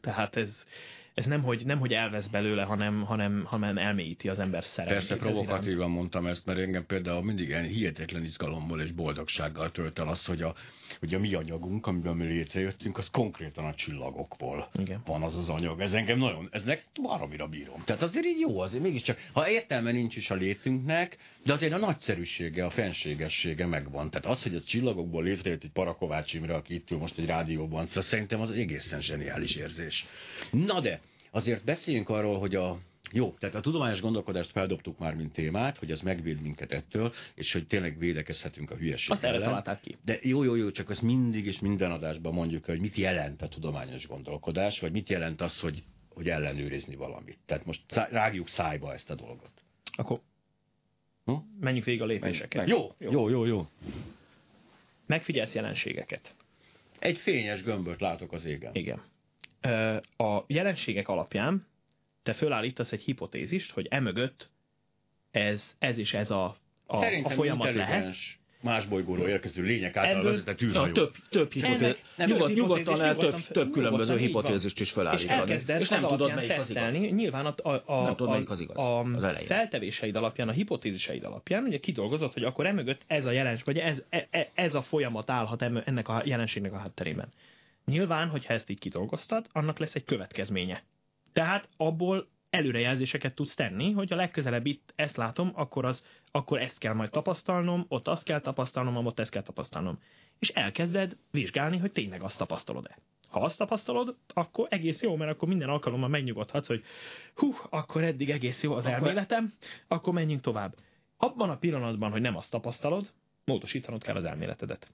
Tehát ez, ez nem, hogy, nem, hogy elvesz belőle, hanem, hanem, hanem elmélyíti az ember szeretet. Persze provokatívan mondtam ezt, mert engem például mindig ilyen hihetetlen izgalomból és boldogsággal tölt el az, hogy a, hogy a mi anyagunk, amiben mi létrejöttünk, az konkrétan a csillagokból Igen. van az az anyag. Ez engem nagyon, ez baromira bírom. Tehát azért így jó, azért mégiscsak, ha értelme nincs is a létünknek, de azért a nagyszerűsége, a fenségessége megvan. Tehát az, hogy ez csillagokból létrejött egy Parakovács Imre, aki itt ül most egy rádióban, szóval szerintem az egészen zseniális érzés. Na de, azért beszéljünk arról, hogy a jó, tehát a tudományos gondolkodást feldobtuk már, mint témát, hogy az megvéd minket ettől, és hogy tényleg védekezhetünk a hülyeség Azt ellen. találták ki. De jó, jó, jó, csak azt mindig és minden adásban mondjuk, hogy mit jelent a tudományos gondolkodás, vagy mit jelent az, hogy, hogy ellenőrizni valamit. Tehát most rágjuk szájba ezt a dolgot. Akkor hm? menjünk végig a lépéseket. Jó, jó, jó, jó. Megfigyelsz jelenségeket. Egy fényes gömböt látok az égen. Igen. A jelenségek alapján te fölállítasz egy hipotézist, hogy emögött ez, ez is ez a, a, a folyamat lehet más bolygóról érkező lények által vezetett űrhajó. Több, több hipotézis. Nyugodt, nyugodtan lehet több, több különböző hipotézist is felállítani. És, és nem tudod, melyik az igaz. Nyilván a, a, a, nem tudod, melyik az igaz. A, a feltevéseid alapján, a hipotéziseid alapján, ugye kidolgozott, hogy akkor emögött ez a jelenség, vagy ez, e, e, ez a folyamat állhat ennek a jelenségnek a hátterében. Nyilván, hogyha ezt így kidolgoztad, annak lesz egy következménye. Tehát abból előrejelzéseket tudsz tenni, hogy a legközelebb itt ezt látom, akkor, az, akkor ezt kell majd tapasztalnom, ott azt kell tapasztalnom, ott ezt kell tapasztalnom. És elkezded vizsgálni, hogy tényleg azt tapasztalod-e. Ha azt tapasztalod, akkor egész jó, mert akkor minden alkalommal megnyugodhatsz, hogy hú, akkor eddig egész jó az akkor... elméletem, akkor menjünk tovább. Abban a pillanatban, hogy nem azt tapasztalod, módosítanod kell az elméletedet.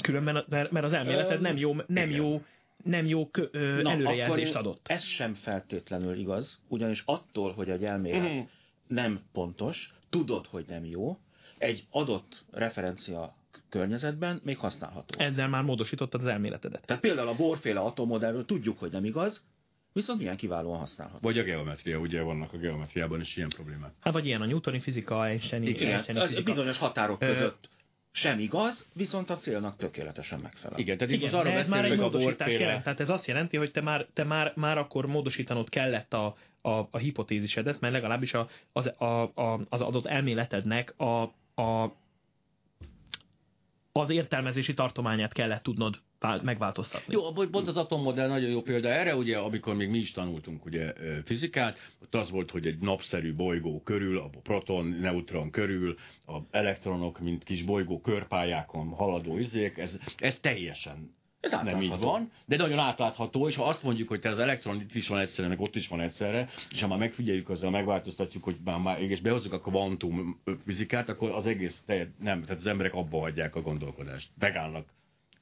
Különben, mert az elméleted nem jó, nem jó nem jó kö, ö, Na, előrejelzést adott. Ez sem feltétlenül igaz, ugyanis attól, hogy egy elmélet mm. nem pontos, tudod, hogy nem jó, egy adott referencia környezetben még használható. Ezzel már módosítottad az elméletedet. Tehát például a borféle atommodellről tudjuk, hogy nem igaz, viszont milyen kiválóan használható. Vagy a geometria, ugye vannak a geometriában is ilyen problémák. Hát vagy ilyen a newtoni fizika, Einsteini, Igen, Einsteini fizika. bizonyos határok között sem igaz, viszont a célnak tökéletesen megfelel. Igen, tehát Igen, arra ez már egy módosítás kellett. Tehát ez azt jelenti, hogy te már, te már, már akkor módosítanod kellett a, a, a hipotézisedet, mert legalábbis a, az, a, a, az adott elméletednek a, a, az értelmezési tartományát kellett tudnod megváltoztatni. Jó, pont az atommodell nagyon jó példa erre, ugye, amikor még mi is tanultunk ugye, fizikát, ott az volt, hogy egy napszerű bolygó körül, a proton, neutron körül, a elektronok, mint kis bolygó körpályákon haladó izék, ez, ez teljesen ez nem így van, de nagyon átlátható, és ha azt mondjuk, hogy te az elektron itt is van egyszerre, meg ott is van egyszerre, és ha már megfigyeljük, azzal megváltoztatjuk, hogy már, már és behozzuk a kvantum fizikát, akkor az egész nem, tehát az emberek abba hagyják a gondolkodást. Megállnak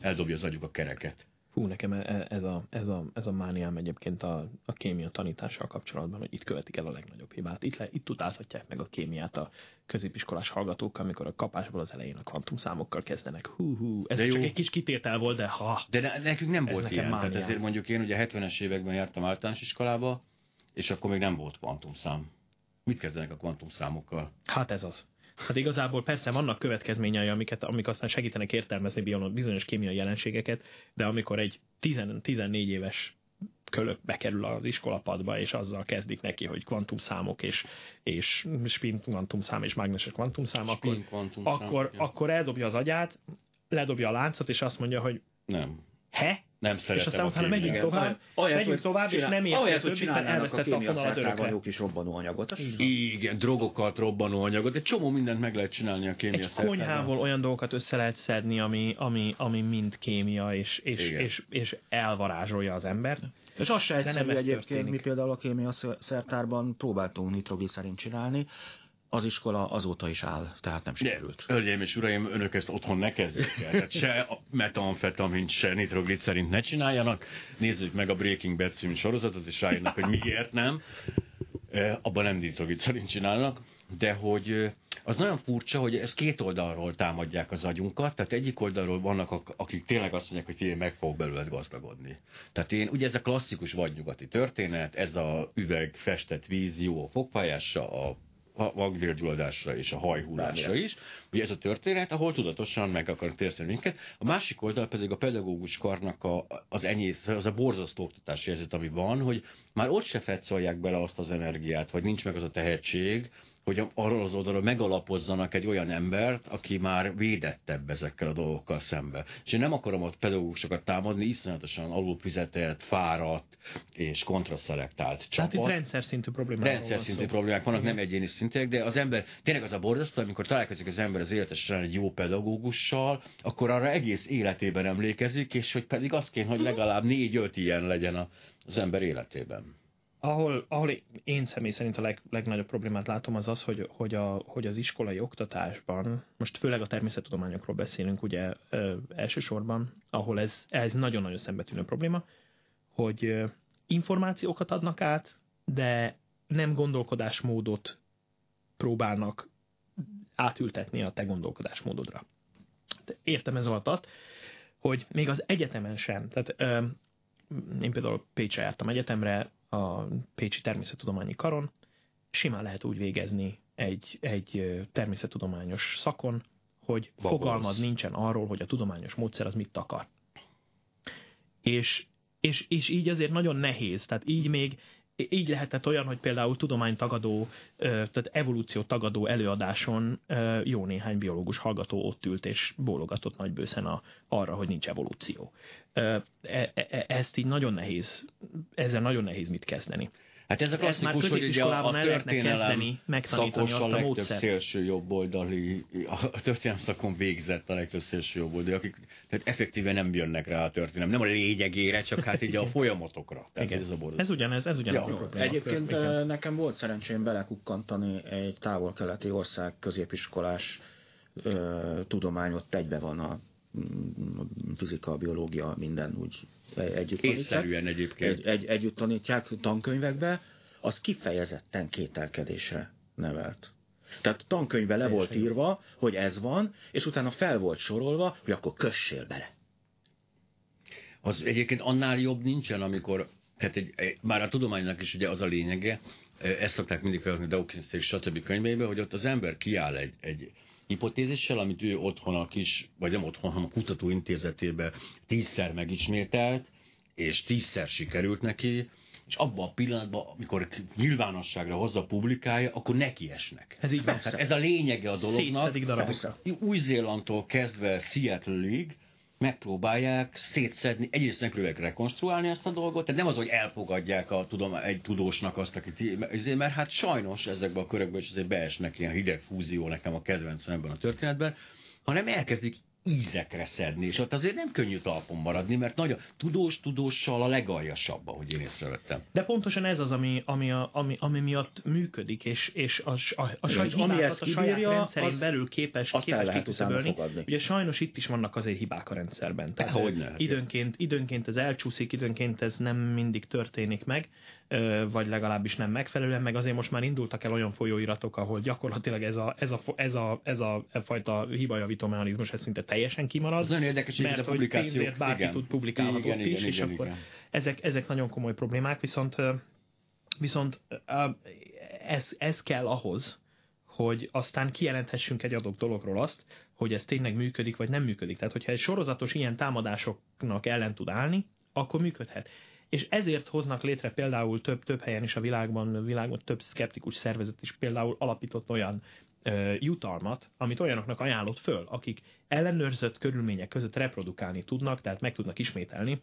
eldobja az agyuk a kereket. Hú, nekem e- e- ez a, ez a, ez a mániám egyébként a, a kémia tanítással kapcsolatban, hogy itt követik el a legnagyobb hibát. Itt, le, itt utálhatják meg a kémiát a középiskolás hallgatók, amikor a kapásból az elején a kvantumszámokkal kezdenek. Hú, hú, ez de csak jó. egy kis kitétel volt, de ha. De ne, nekünk nem volt ilyen. Mániám. Tehát ezért mondjuk én ugye 70-es években jártam általános iskolába, és akkor még nem volt kvantumszám. Mit kezdenek a kvantumszámokkal? Hát ez az. Hát igazából persze vannak következményei, amiket, amik aztán segítenek értelmezni bizonyos kémiai jelenségeket, de amikor egy 10, 14 éves kölök bekerül az iskolapadba, és azzal kezdik neki, hogy kvantumszámok és, és spin kvantumszám és mágneses kvantumszám, akkor, akkor, akkor eldobja az agyát, ledobja a láncot, és azt mondja, hogy nem. He? Nem szeretem És aztán utána megyünk igen. tovább, ahelyett, megyünk tovább, csinál, és nem érti ahelyett, hogy csinálnának a kémia jó kis robbanóanyagot. Igen, drogokat, robbanóanyagot, egy csomó mindent meg lehet csinálni a kémia Egy konyhából olyan dolgokat össze lehet szedni, ami, ami, ami mind kémia, és, és, és, és elvarázsolja az embert. És az se egyszerű egyébként, mi például a kémia szertárban próbáltunk nitrogliszerint csinálni, az iskola azóta is áll, tehát nem sikerült. Hölgyeim és uraim, önök ezt otthon ne kezdjék el. Tehát se metamfetamin, se nitroglicerint ne csináljanak. Nézzük meg a Breaking Bad című sorozatot, és rájönnek, hogy miért nem. Abban nem nitroglicerint csinálnak. De hogy az nagyon furcsa, hogy ez két oldalról támadják az agyunkat, tehát egyik oldalról vannak, akik tényleg azt mondják, hogy figyelj, meg fog belőled gazdagodni. Tehát én, ugye ez a klasszikus vadnyugati történet, ez a üveg festett víz, jó a fogfájása, a magvérgyulladásra és a hajhullásra is. Ugye ez a történet, ahol tudatosan meg akar térteni minket. A másik oldal pedig a pedagógus karnak a, az enyész, az a borzasztó oktatási helyzet, ami van, hogy már ott se fetszolják bele azt az energiát, vagy nincs meg az a tehetség, hogy arról az oldalról megalapozzanak egy olyan embert, aki már védettebb ezekkel a dolgokkal szembe. És én nem akarom ott pedagógusokat támadni, iszonyatosan alulfizetett, fáradt és kontraszelektált csapat. Tehát itt rendszer szintű problémák Rendszer szintű problémák vannak, nem egyéni szintek, de az ember, tényleg az a borzasztó, amikor találkozik az ember az életes során egy jó pedagógussal, akkor arra egész életében emlékezik, és hogy pedig azt kéne, hogy legalább négy-öt ilyen legyen az ember életében ahol, ahol én személy szerint a leg, legnagyobb problémát látom, az az, hogy, hogy, a, hogy az iskolai oktatásban, most főleg a természettudományokról beszélünk ugye ö, elsősorban, ahol ez, ez nagyon-nagyon szembetűnő probléma, hogy ö, információkat adnak át, de nem gondolkodásmódot próbálnak átültetni a te gondolkodásmódodra. Értem ez alatt azt, hogy még az egyetemen sem, tehát ö, én például Pécsre jártam egyetemre, a Pécsi Természettudományi Karon, simán lehet úgy végezni egy, egy természettudományos szakon, hogy Babolsz. fogalmad nincsen arról, hogy a tudományos módszer az mit akar. És, és, és így azért nagyon nehéz, tehát így még így lehetett olyan, hogy például tudománytagadó, tehát evolúció tagadó előadáson jó néhány biológus hallgató ott ült és bólogatott nagybőszen a, arra, hogy nincs evolúció. E, e, e, ezt így nagyon nehéz, ezzel nagyon nehéz mit kezdeni. Hát ez a klasszikus, hogy ugye a, a történelem szakos a legtöbb szélső jobboldali, a történelem szakon végzett a legtöbb szélső jobboldali, akik tehát effektíven nem jönnek rá a történelem, nem a lényegére, csak hát így a folyamatokra. Tehát Igen. ez, a ez ugyanez, ez ugyanez ja. a probléma. Egyébként Igen. nekem volt szerencsém belekukkantani egy távol-keleti ország középiskolás ö, tudományot egybe van a fizika, biológia, minden úgy együtt Észszerűen egyébként. Egy, egy, együtt tanítják tankönyvekbe, az kifejezetten kételkedésre nevelt. Tehát tankönyvbe le volt írva, hogy ez van, és utána fel volt sorolva, hogy akkor kössél bele. Az egyébként annál jobb nincsen, amikor, hát egy, már a tudománynak is ugye az a lényege, ezt szokták mindig felhozni Dawkins és stb. könyveibe, hogy ott az ember kiáll egy, egy, hipotézissel, amit ő otthon a kis, vagy nem otthon, hanem a kutatóintézetébe tízszer megismételt, és tízszer sikerült neki, és abban a pillanatban, amikor nyilvánosságra hozza, publikálja, akkor nekiesnek. Ez így van. Ez a lényege a dolognak. Új-Zélandtól kezdve Seattle-ig megpróbálják szétszedni, egyrészt megpróbálják rekonstruálni ezt a dolgot, tehát nem az, hogy elfogadják a tudom, egy tudósnak azt, akit, mert hát sajnos ezekben a körökben is azért beesnek ilyen hideg fúzió nekem a kedvencem ebben a történetben, hanem elkezdik ízekre szedni, és ott azért nem könnyű talpon maradni, mert nagy a tudós tudóssal a legaljasabb, ahogy én észrevettem. De pontosan ez az, ami, ami, a, ami, ami miatt működik, és, és a, a, a, saját, ami ezt kibírja, a saját rendszerén az, belül képes, azt képes kiküszöbölni. Ugye sajnos itt is vannak azért hibák a rendszerben. Tehát Hogyne, időnként, időnként ez elcsúszik, időnként ez nem mindig történik meg, vagy legalábbis nem megfelelően, meg azért most már indultak el olyan folyóiratok, ahol gyakorlatilag ez a, ez a, ez a, ez a, ez a fajta hibajavító mechanizmus ez szinte teljesen kimarad. Ez nagyon érdekes, mert a hogy pénzért bárki igen. tud publikálni igen, igen, is, igen, és igen, akkor igen. Ezek, ezek nagyon komoly problémák, viszont viszont ez, ez kell ahhoz, hogy aztán kijelenthessünk egy adott dologról azt, hogy ez tényleg működik, vagy nem működik. Tehát, hogyha egy sorozatos ilyen támadásoknak ellen tud állni, akkor működhet. És ezért hoznak létre például több, több helyen is a világban, világban több szkeptikus szervezet is például alapított olyan ö, jutalmat, amit olyanoknak ajánlott föl, akik ellenőrzött körülmények között reprodukálni tudnak, tehát meg tudnak ismételni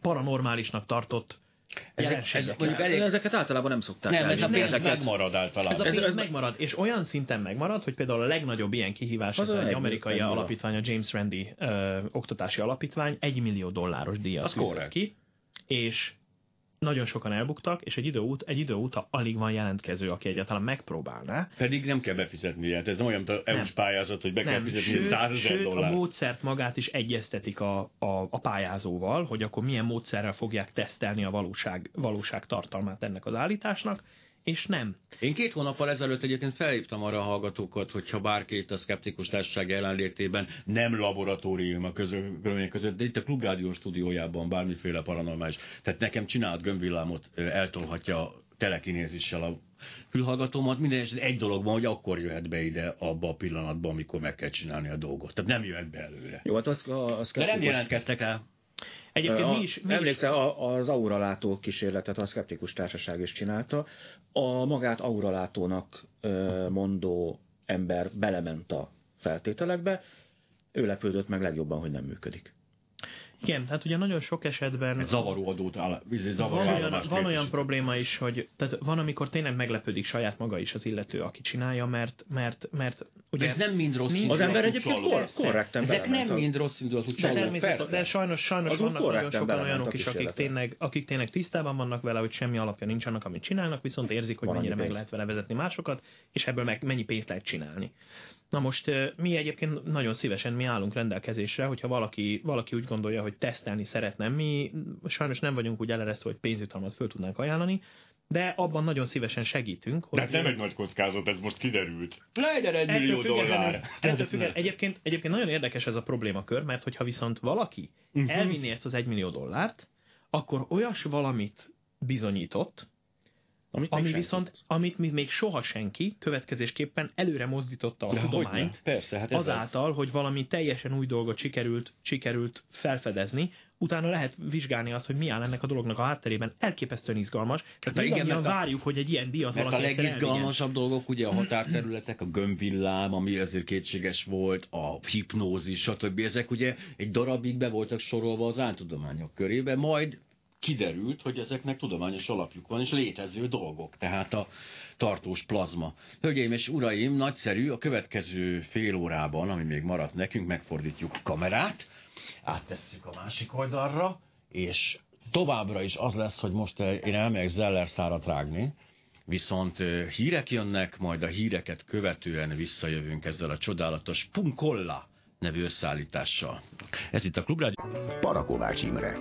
paranormálisnak tartott ezek, ez, mondjuk elég... Ezeket általában nem szokták Nem, ez a pénz ezeket... megmarad általában. Ez a pénz ez, megmarad, és olyan szinten megmarad, hogy például a legnagyobb ilyen kihívás az, az egy amerikai alapítvány, a James Randi ö, oktatási alapítvány, egy millió dolláros díjat ki, és nagyon sokan elbuktak, és egy idő, út, egy idő óta alig van jelentkező, aki egyáltalán megpróbálná. Pedig nem kell befizetni, hát ez olyan, mint EU-s pályázat, hogy be nem. kell fizetni 100 ezer dollár. a módszert magát is egyeztetik a, a, a pályázóval, hogy akkor milyen módszerrel fogják tesztelni a valóság, valóság tartalmát ennek az állításnak, és nem. Én két hónappal ezelőtt egyébként felhívtam arra a hallgatókat, hogyha bárki itt a szkeptikus társaság jelenlétében nem laboratórium a körülmények között, de itt a Klubrádió stúdiójában bármiféle paranormális. Tehát nekem csinált gömbvillámot eltolhatja telekinézissel a fülhallgatómat, minden esetben egy dolog van, hogy akkor jöhet be ide abba a pillanatban, amikor meg kell csinálni a dolgot. Tehát nem jöhet be előre. Jó, hát az, a, az De nem jelentkeztek el. Egyébként a, mi is... Mi emlékszel, is... az auralátó kísérletet a Skeptikus Társaság is csinálta. A magát auralátónak mondó ember belement a feltételekbe, ő lepődött meg legjobban, hogy nem működik. Igen, hát ugye nagyon sok esetben... Egy zavaró adót áll, zavaró van olyan, van olyan probléma is, hogy tehát van, amikor tényleg meglepődik saját maga is az illető, aki csinálja, mert, mert, mert ugye... Ez nem mind rossz Az ember egyébként kor, korrekten Ezek nem mind rossz indulatú csalók, de, de sajnos, sajnos vannak nagyon sokan olyanok is, akik tényleg, akik tényleg tisztában vannak vele, hogy semmi alapja nincs annak, amit csinálnak, viszont érzik, hogy mennyire meg lehet vele vezetni másokat, és ebből meg mennyi pénzt lehet csinálni. Na most mi egyébként nagyon szívesen mi állunk rendelkezésre, hogyha valaki, valaki úgy gondolja, hogy tesztelni szeretne. Mi sajnos nem vagyunk úgy eleresztve, hogy pénzjutalmat föl tudnánk ajánlani, de abban nagyon szívesen segítünk. Hogy de nem egy nagy kockázat, ez most kiderült. Legyen egy millió dollár. egyébként, egyébként nagyon érdekes ez a problémakör, mert hogyha viszont valaki uh-huh. elvinné ezt az egy millió dollárt, akkor olyas valamit bizonyított, amit ami viszont, amit még soha senki következésképpen előre mozdította a De tudományt, Persze, hát azáltal, az. hogy valami teljesen új dolgot sikerült, sikerült felfedezni, utána lehet vizsgálni azt, hogy mi áll ennek a dolognak a hátterében. Elképesztően izgalmas. Tehát igen, a, várjuk, hogy egy ilyen díjat valaki a legizgalmasabb dolgok ugye a határterületek, a gömbvillám, ami azért kétséges volt, a hipnózis, stb. Ezek ugye egy darabig be voltak sorolva az áltudományok körébe, majd kiderült, hogy ezeknek tudományos alapjuk van, és létező dolgok, tehát a tartós plazma. Hölgyeim és uraim, nagyszerű, a következő fél órában, ami még maradt nekünk, megfordítjuk a kamerát, áttesszük a másik oldalra, és továbbra is az lesz, hogy most én elmegyek Zeller szárat rágni, viszont hírek jönnek, majd a híreket követően visszajövünk ezzel a csodálatos Punkolla nevű összeállítással. Ez itt a Klubrádió. Parakovács Imre.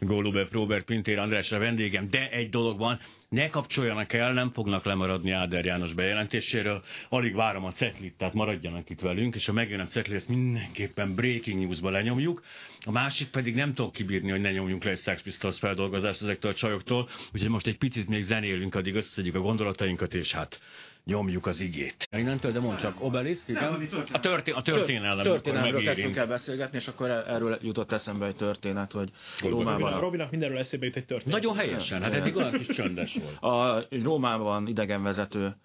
Gólube Robert Pintér András a vendégem, de egy dolog van, ne kapcsoljanak el, nem fognak lemaradni Áder János bejelentéséről, alig várom a cetlit, tehát maradjanak itt velünk, és ha megjön a cetli, ezt mindenképpen breaking newsba lenyomjuk. A másik pedig nem tudok kibírni, hogy ne nyomjunk le egy Sex Pistols feldolgozást ezektől a csajoktól, úgyhogy most egy picit még zenélünk, addig összeszedjük a gondolatainkat, és hát nyomjuk az igét. Innentől, de mondd csak, Obelisk, igen? A, történ a történelem. Történelemről kezdtünk el beszélgetni, és akkor erről jutott eszembe egy történet, hogy Rómában... Robinak mindenről eszébe jut egy történet. Nagyon helyesen, hát eddig olyan kis csöndes volt. A Rómában idegenvezető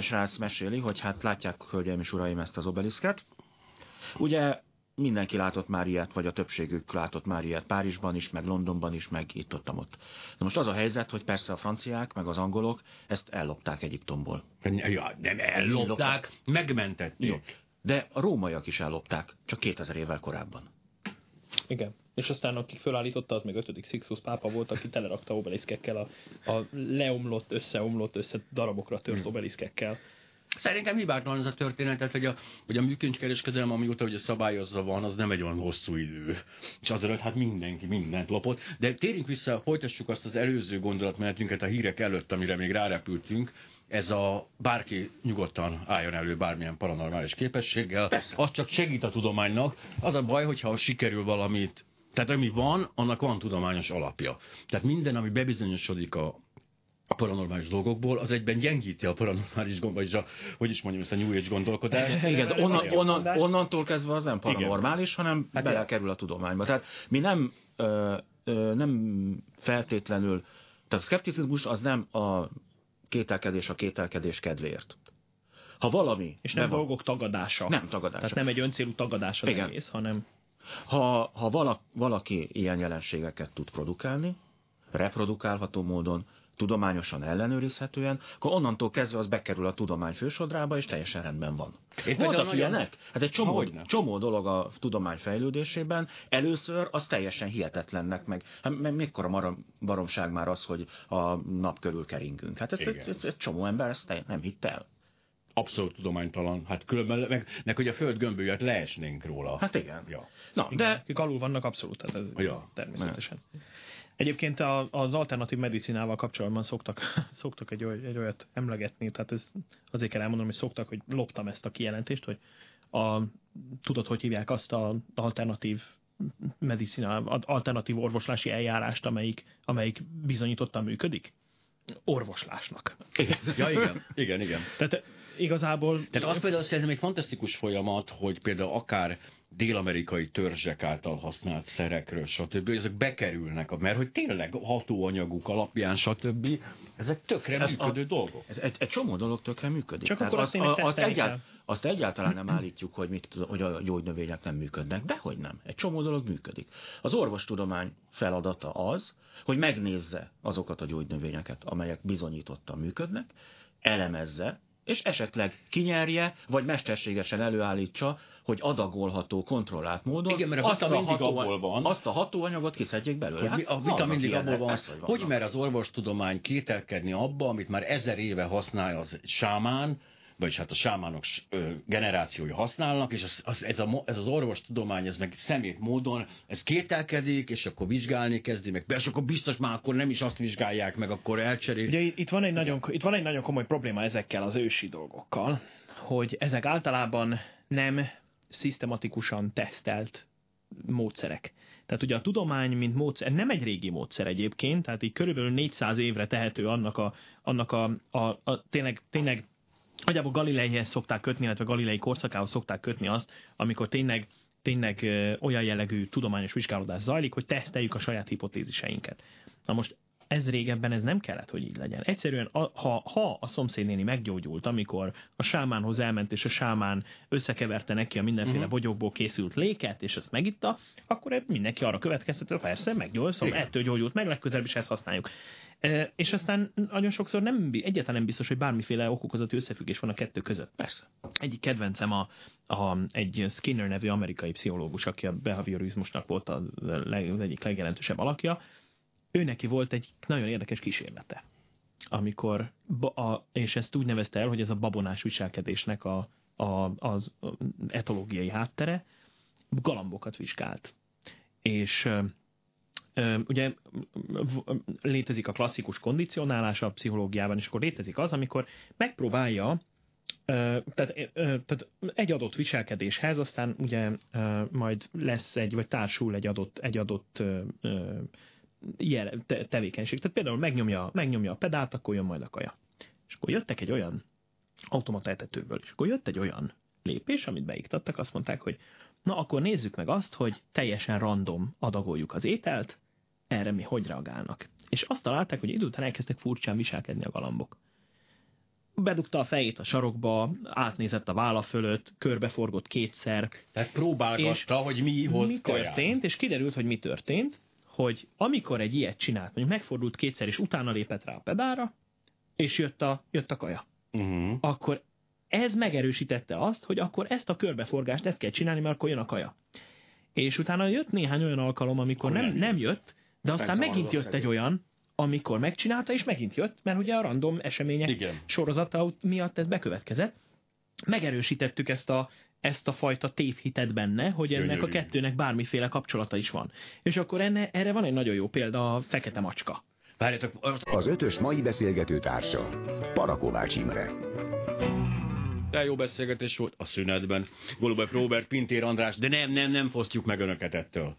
srác meséli, hogy hát látják, hölgyeim és uraim, ezt az obeliszket. Ugye mindenki látott már ilyet, vagy a többségük látott már ilyet Párizsban is, meg Londonban is, meg itt ott, ott. De most az a helyzet, hogy persze a franciák, meg az angolok ezt ellopták Egyiptomból. Ja, nem ellopták, megmentették. Jó. De a rómaiak is ellopták, csak 2000 évvel korábban. Igen. És aztán aki fölállította, az még 5. Sixus pápa volt, aki telerakta obeliszkekkel a, a leomlott, összeomlott, össze darabokra tört hmm. obeliszkekkel. Szerintem hibátlan ez a történet, hogy a, hogy a műkincskereskedelem, amióta ugye szabályozva van, az nem egy olyan hosszú idő. És azért hát mindenki mindent lopott. De térjünk vissza, folytassuk azt az előző gondolatmenetünket a hírek előtt, amire még rárepültünk. Ez a bárki nyugodtan álljon elő bármilyen paranormális képességgel. Persze. Az csak segít a tudománynak. Az a baj, hogyha sikerül valamit tehát ami van, annak van tudományos alapja. Tehát minden, ami bebizonyosodik a a paranormális dolgokból, az egyben gyengíti a paranormális gond, vagyis a, hogy is mondjam, ezt a New Age gondolkodást. Igen, onnan, onnan, onnantól kezdve az nem paranormális, Igen. hanem hát belekerül a tudományba. Tehát mi nem, ö, ö, nem feltétlenül, tehát a szkepticizmus az nem a kételkedés a kételkedés kedvéért. Ha valami... És nem dolgok tagadása. Nem tagadása. Tehát nem egy öncélú tagadása Igen. egész, hanem... Ha, ha valaki, valaki ilyen jelenségeket tud produkálni, reprodukálható módon, tudományosan ellenőrizhetően, akkor onnantól kezdve az bekerül a tudomány fősodrába, és teljesen rendben van. Én Voltak nagyon... ilyenek? Hát egy csomó, csomó dolog a tudomány fejlődésében. Először az teljesen hihetetlennek, meg hát, mikor a baromság már az, hogy a nap körül keringünk. Hát ezt egy, egy, egy csomó ember ezt nem hitt el. Abszolút tudománytalan. Hát különben, meg, meg hogy a föld gömbölyet leesnénk róla. Hát igen. Ja. Na, igen, de... Akik alul vannak abszolút, tehát ez ja. természetesen. Ne. Egyébként az alternatív medicinával kapcsolatban szoktak, szoktak egy, oly, egy olyat emlegetni, tehát ez azért kell elmondanom, hogy szoktak, hogy loptam ezt a kijelentést, hogy a, tudod, hogy hívják azt az alternatív medicina, alternatív orvoslási eljárást, amelyik, amelyik bizonyítottan működik? Orvoslásnak. Igen. Ja, igen, igen, igen. Tehát igazából... Tehát az például szerintem egy fantasztikus folyamat, hogy például akár dél-amerikai törzsek által használt szerekről, stb. Ezek bekerülnek, mert hogy tényleg hatóanyaguk alapján, stb. Ezek tökre ez működő a, dolgok. Ez egy, egy csomó dolog tökre működik. Csak akkor azt, azt, azt, egyált, azt egyáltalán nem állítjuk, hogy, mit, hogy a gyógynövények nem működnek. Dehogy nem. Egy csomó dolog működik. Az orvostudomány feladata az, hogy megnézze azokat a gyógynövényeket, amelyek bizonyítottan működnek, elemezze, és esetleg kinyerje, vagy mesterségesen előállítsa, hogy adagolható, kontrollált módon Igen, mert a azt, a ható, van. azt a hatóanyagot kiszedjék belőle. Hogy a vita mindig abból van, hogy, hogy mer az orvostudomány kételkedni abba, amit már ezer éve használ az sámán, vagyis hát a sámánok generációi használnak, és az, az, ez, a, ez az orvostudomány, ez meg szemét módon, ez kételkedik, és akkor vizsgálni kezdi, meg és akkor biztos már akkor nem is azt vizsgálják meg, akkor elcserél. Ugye itt van, egy nagyon, itt van egy nagyon komoly probléma ezekkel az ősi dolgokkal, hogy ezek általában nem szisztematikusan tesztelt módszerek. Tehát ugye a tudomány, mint módszer, nem egy régi módszer egyébként, tehát így körülbelül 400 évre tehető annak a, annak a, a, a tényleg, tényleg Nagyjából Galileihez szokták kötni, illetve Galilei korszakához szokták kötni azt, amikor tényleg tényleg olyan jellegű tudományos vizsgálódás zajlik, hogy teszteljük a saját hipotéziseinket. Na most ez régebben ez nem kellett, hogy így legyen. Egyszerűen, ha, ha a szomszédnéni meggyógyult, amikor a sámánhoz elment, és a sámán összekeverte neki a mindenféle uh-huh. bogyókból készült léket, és ezt megitta, akkor mindenki arra következtető, persze, meggyógyult, szóval ettől gyógyult meg, legközelebb is ezt használjuk. És aztán nagyon sokszor nem, egyáltalán nem biztos, hogy bármiféle okokozati összefüggés van a kettő között. Persze. Egyik kedvencem a, a, egy Skinner nevű amerikai pszichológus, aki a behaviorizmusnak volt az, leg, az egyik legjelentősebb alakja, ő neki volt egy nagyon érdekes kísérlete, amikor, a, és ezt úgy nevezte el, hogy ez a babonás viselkedésnek a, a, az etológiai háttere, galambokat vizsgált. És ugye létezik a klasszikus kondicionálás a pszichológiában, és akkor létezik az, amikor megpróbálja tehát, tehát egy adott viselkedéshez aztán ugye majd lesz egy, vagy társul egy adott, egy adott tevékenység. Tehát például megnyomja, megnyomja a pedált, akkor jön majd a kaja. És akkor jöttek egy olyan automata etetőből, és akkor jött egy olyan lépés, amit beiktattak, azt mondták, hogy na akkor nézzük meg azt, hogy teljesen random adagoljuk az ételt, erre mi hogy reagálnak. És azt találták, hogy idő után elkezdtek furcsán viselkedni a galambok. Bedugta a fejét a sarokba, átnézett a válla fölött, körbeforgott kétszer. Tehát próbálgatta, hogy mi hoz Mi történt, és kiderült, hogy mi történt, hogy amikor egy ilyet csinált, mondjuk megfordult kétszer, és utána lépett rá a pedára, és jött a, jött a kaja, uh-huh. akkor ez megerősítette azt, hogy akkor ezt a körbeforgást ezt kell csinálni, mert akkor jön a kaja. És utána jött néhány olyan alkalom, amikor nem, nem jött, de aztán megint jött egy olyan, amikor megcsinálta, és megint jött, mert ugye a random események Igen. sorozata miatt ez bekövetkezett. Megerősítettük ezt a, ezt a fajta tévhitet benne, hogy ennek Gyönyörű. a kettőnek bármiféle kapcsolata is van. És akkor enne, erre van egy nagyon jó példa, a fekete macska. Várjatok, az... ötös mai beszélgető társa, Parakovács Imre. De jó beszélgetés volt a szünetben. Golubaj Robert, Pintér András, de nem, nem, nem fosztjuk meg önöket ettől.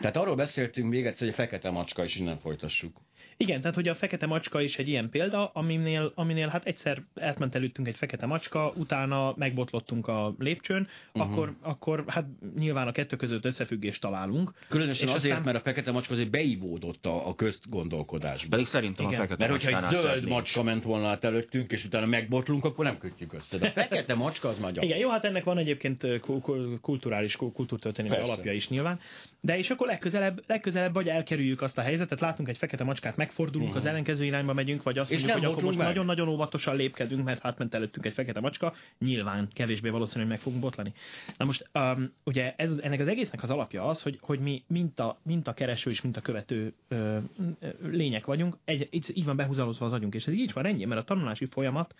Tehát arról beszéltünk még egyszer, hogy a fekete macska, és innen folytassuk. Igen, tehát hogy a fekete macska is egy ilyen példa, aminél, aminél hát egyszer átment előttünk egy fekete macska, utána megbotlottunk a lépcsőn, uh-huh. akkor, akkor hát nyilván a kettő között összefüggést találunk. Különösen azért, aztán... mert a fekete macska azért beivódott a, a közgondolkodásba. Pedig szerintem Igen. a fekete Mert hogyha egy zöld macska ment volna át előttünk, és utána megbotlunk, akkor nem kötjük össze. De a fekete macska az magyar. Igen, jó, hát ennek van egyébként kulturális, kultúrtörténelmi alapja is nyilván. De és akkor legközelebb, legközelebb vagy elkerüljük azt a helyzetet, látunk egy fekete macskát, megfordulunk, uh-huh. az ellenkező irányba megyünk, vagy azt és mondjuk, hogy akkor most nagyon-nagyon óvatosan lépkedünk, mert hát ment előttünk egy fekete macska, nyilván kevésbé valószínű, hogy meg fogunk botlani. Na most um, ugye ez, ennek az egésznek az alapja az, hogy, hogy mi minta, minta kereső és minta követő ö, lények vagyunk, egy, így van behúzalozva az agyunk, és ez így van ennyi, mert a tanulási folyamat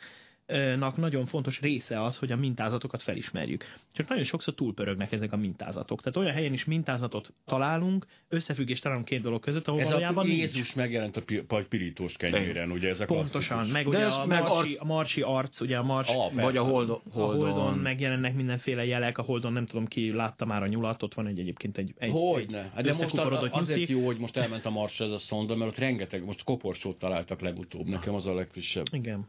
nak nagyon fontos része az, hogy a mintázatokat felismerjük. Csak nagyon sokszor túlpörögnek ezek a mintázatok. Tehát olyan helyen is mintázatot találunk, összefüggést találunk két dolog között, ahol ez valójában a Jézus nincs. megjelent a pi- pirítós kenyéren, ugye ez a Pontosan, meg ugye a, meg marsi, arc... a marsi arc, ugye a marsi, a, vagy a holdon, holdon. a holdon megjelennek mindenféle jelek, a holdon nem tudom ki látta már a nyulat, ott van egy egyébként egy, egy Hogyne. Hát de most a, azért nyuszi. jó, hogy most elment a mars ez a szonda, mert ott rengeteg, most koporsót találtak legutóbb, nekem az a legfrissebb. Igen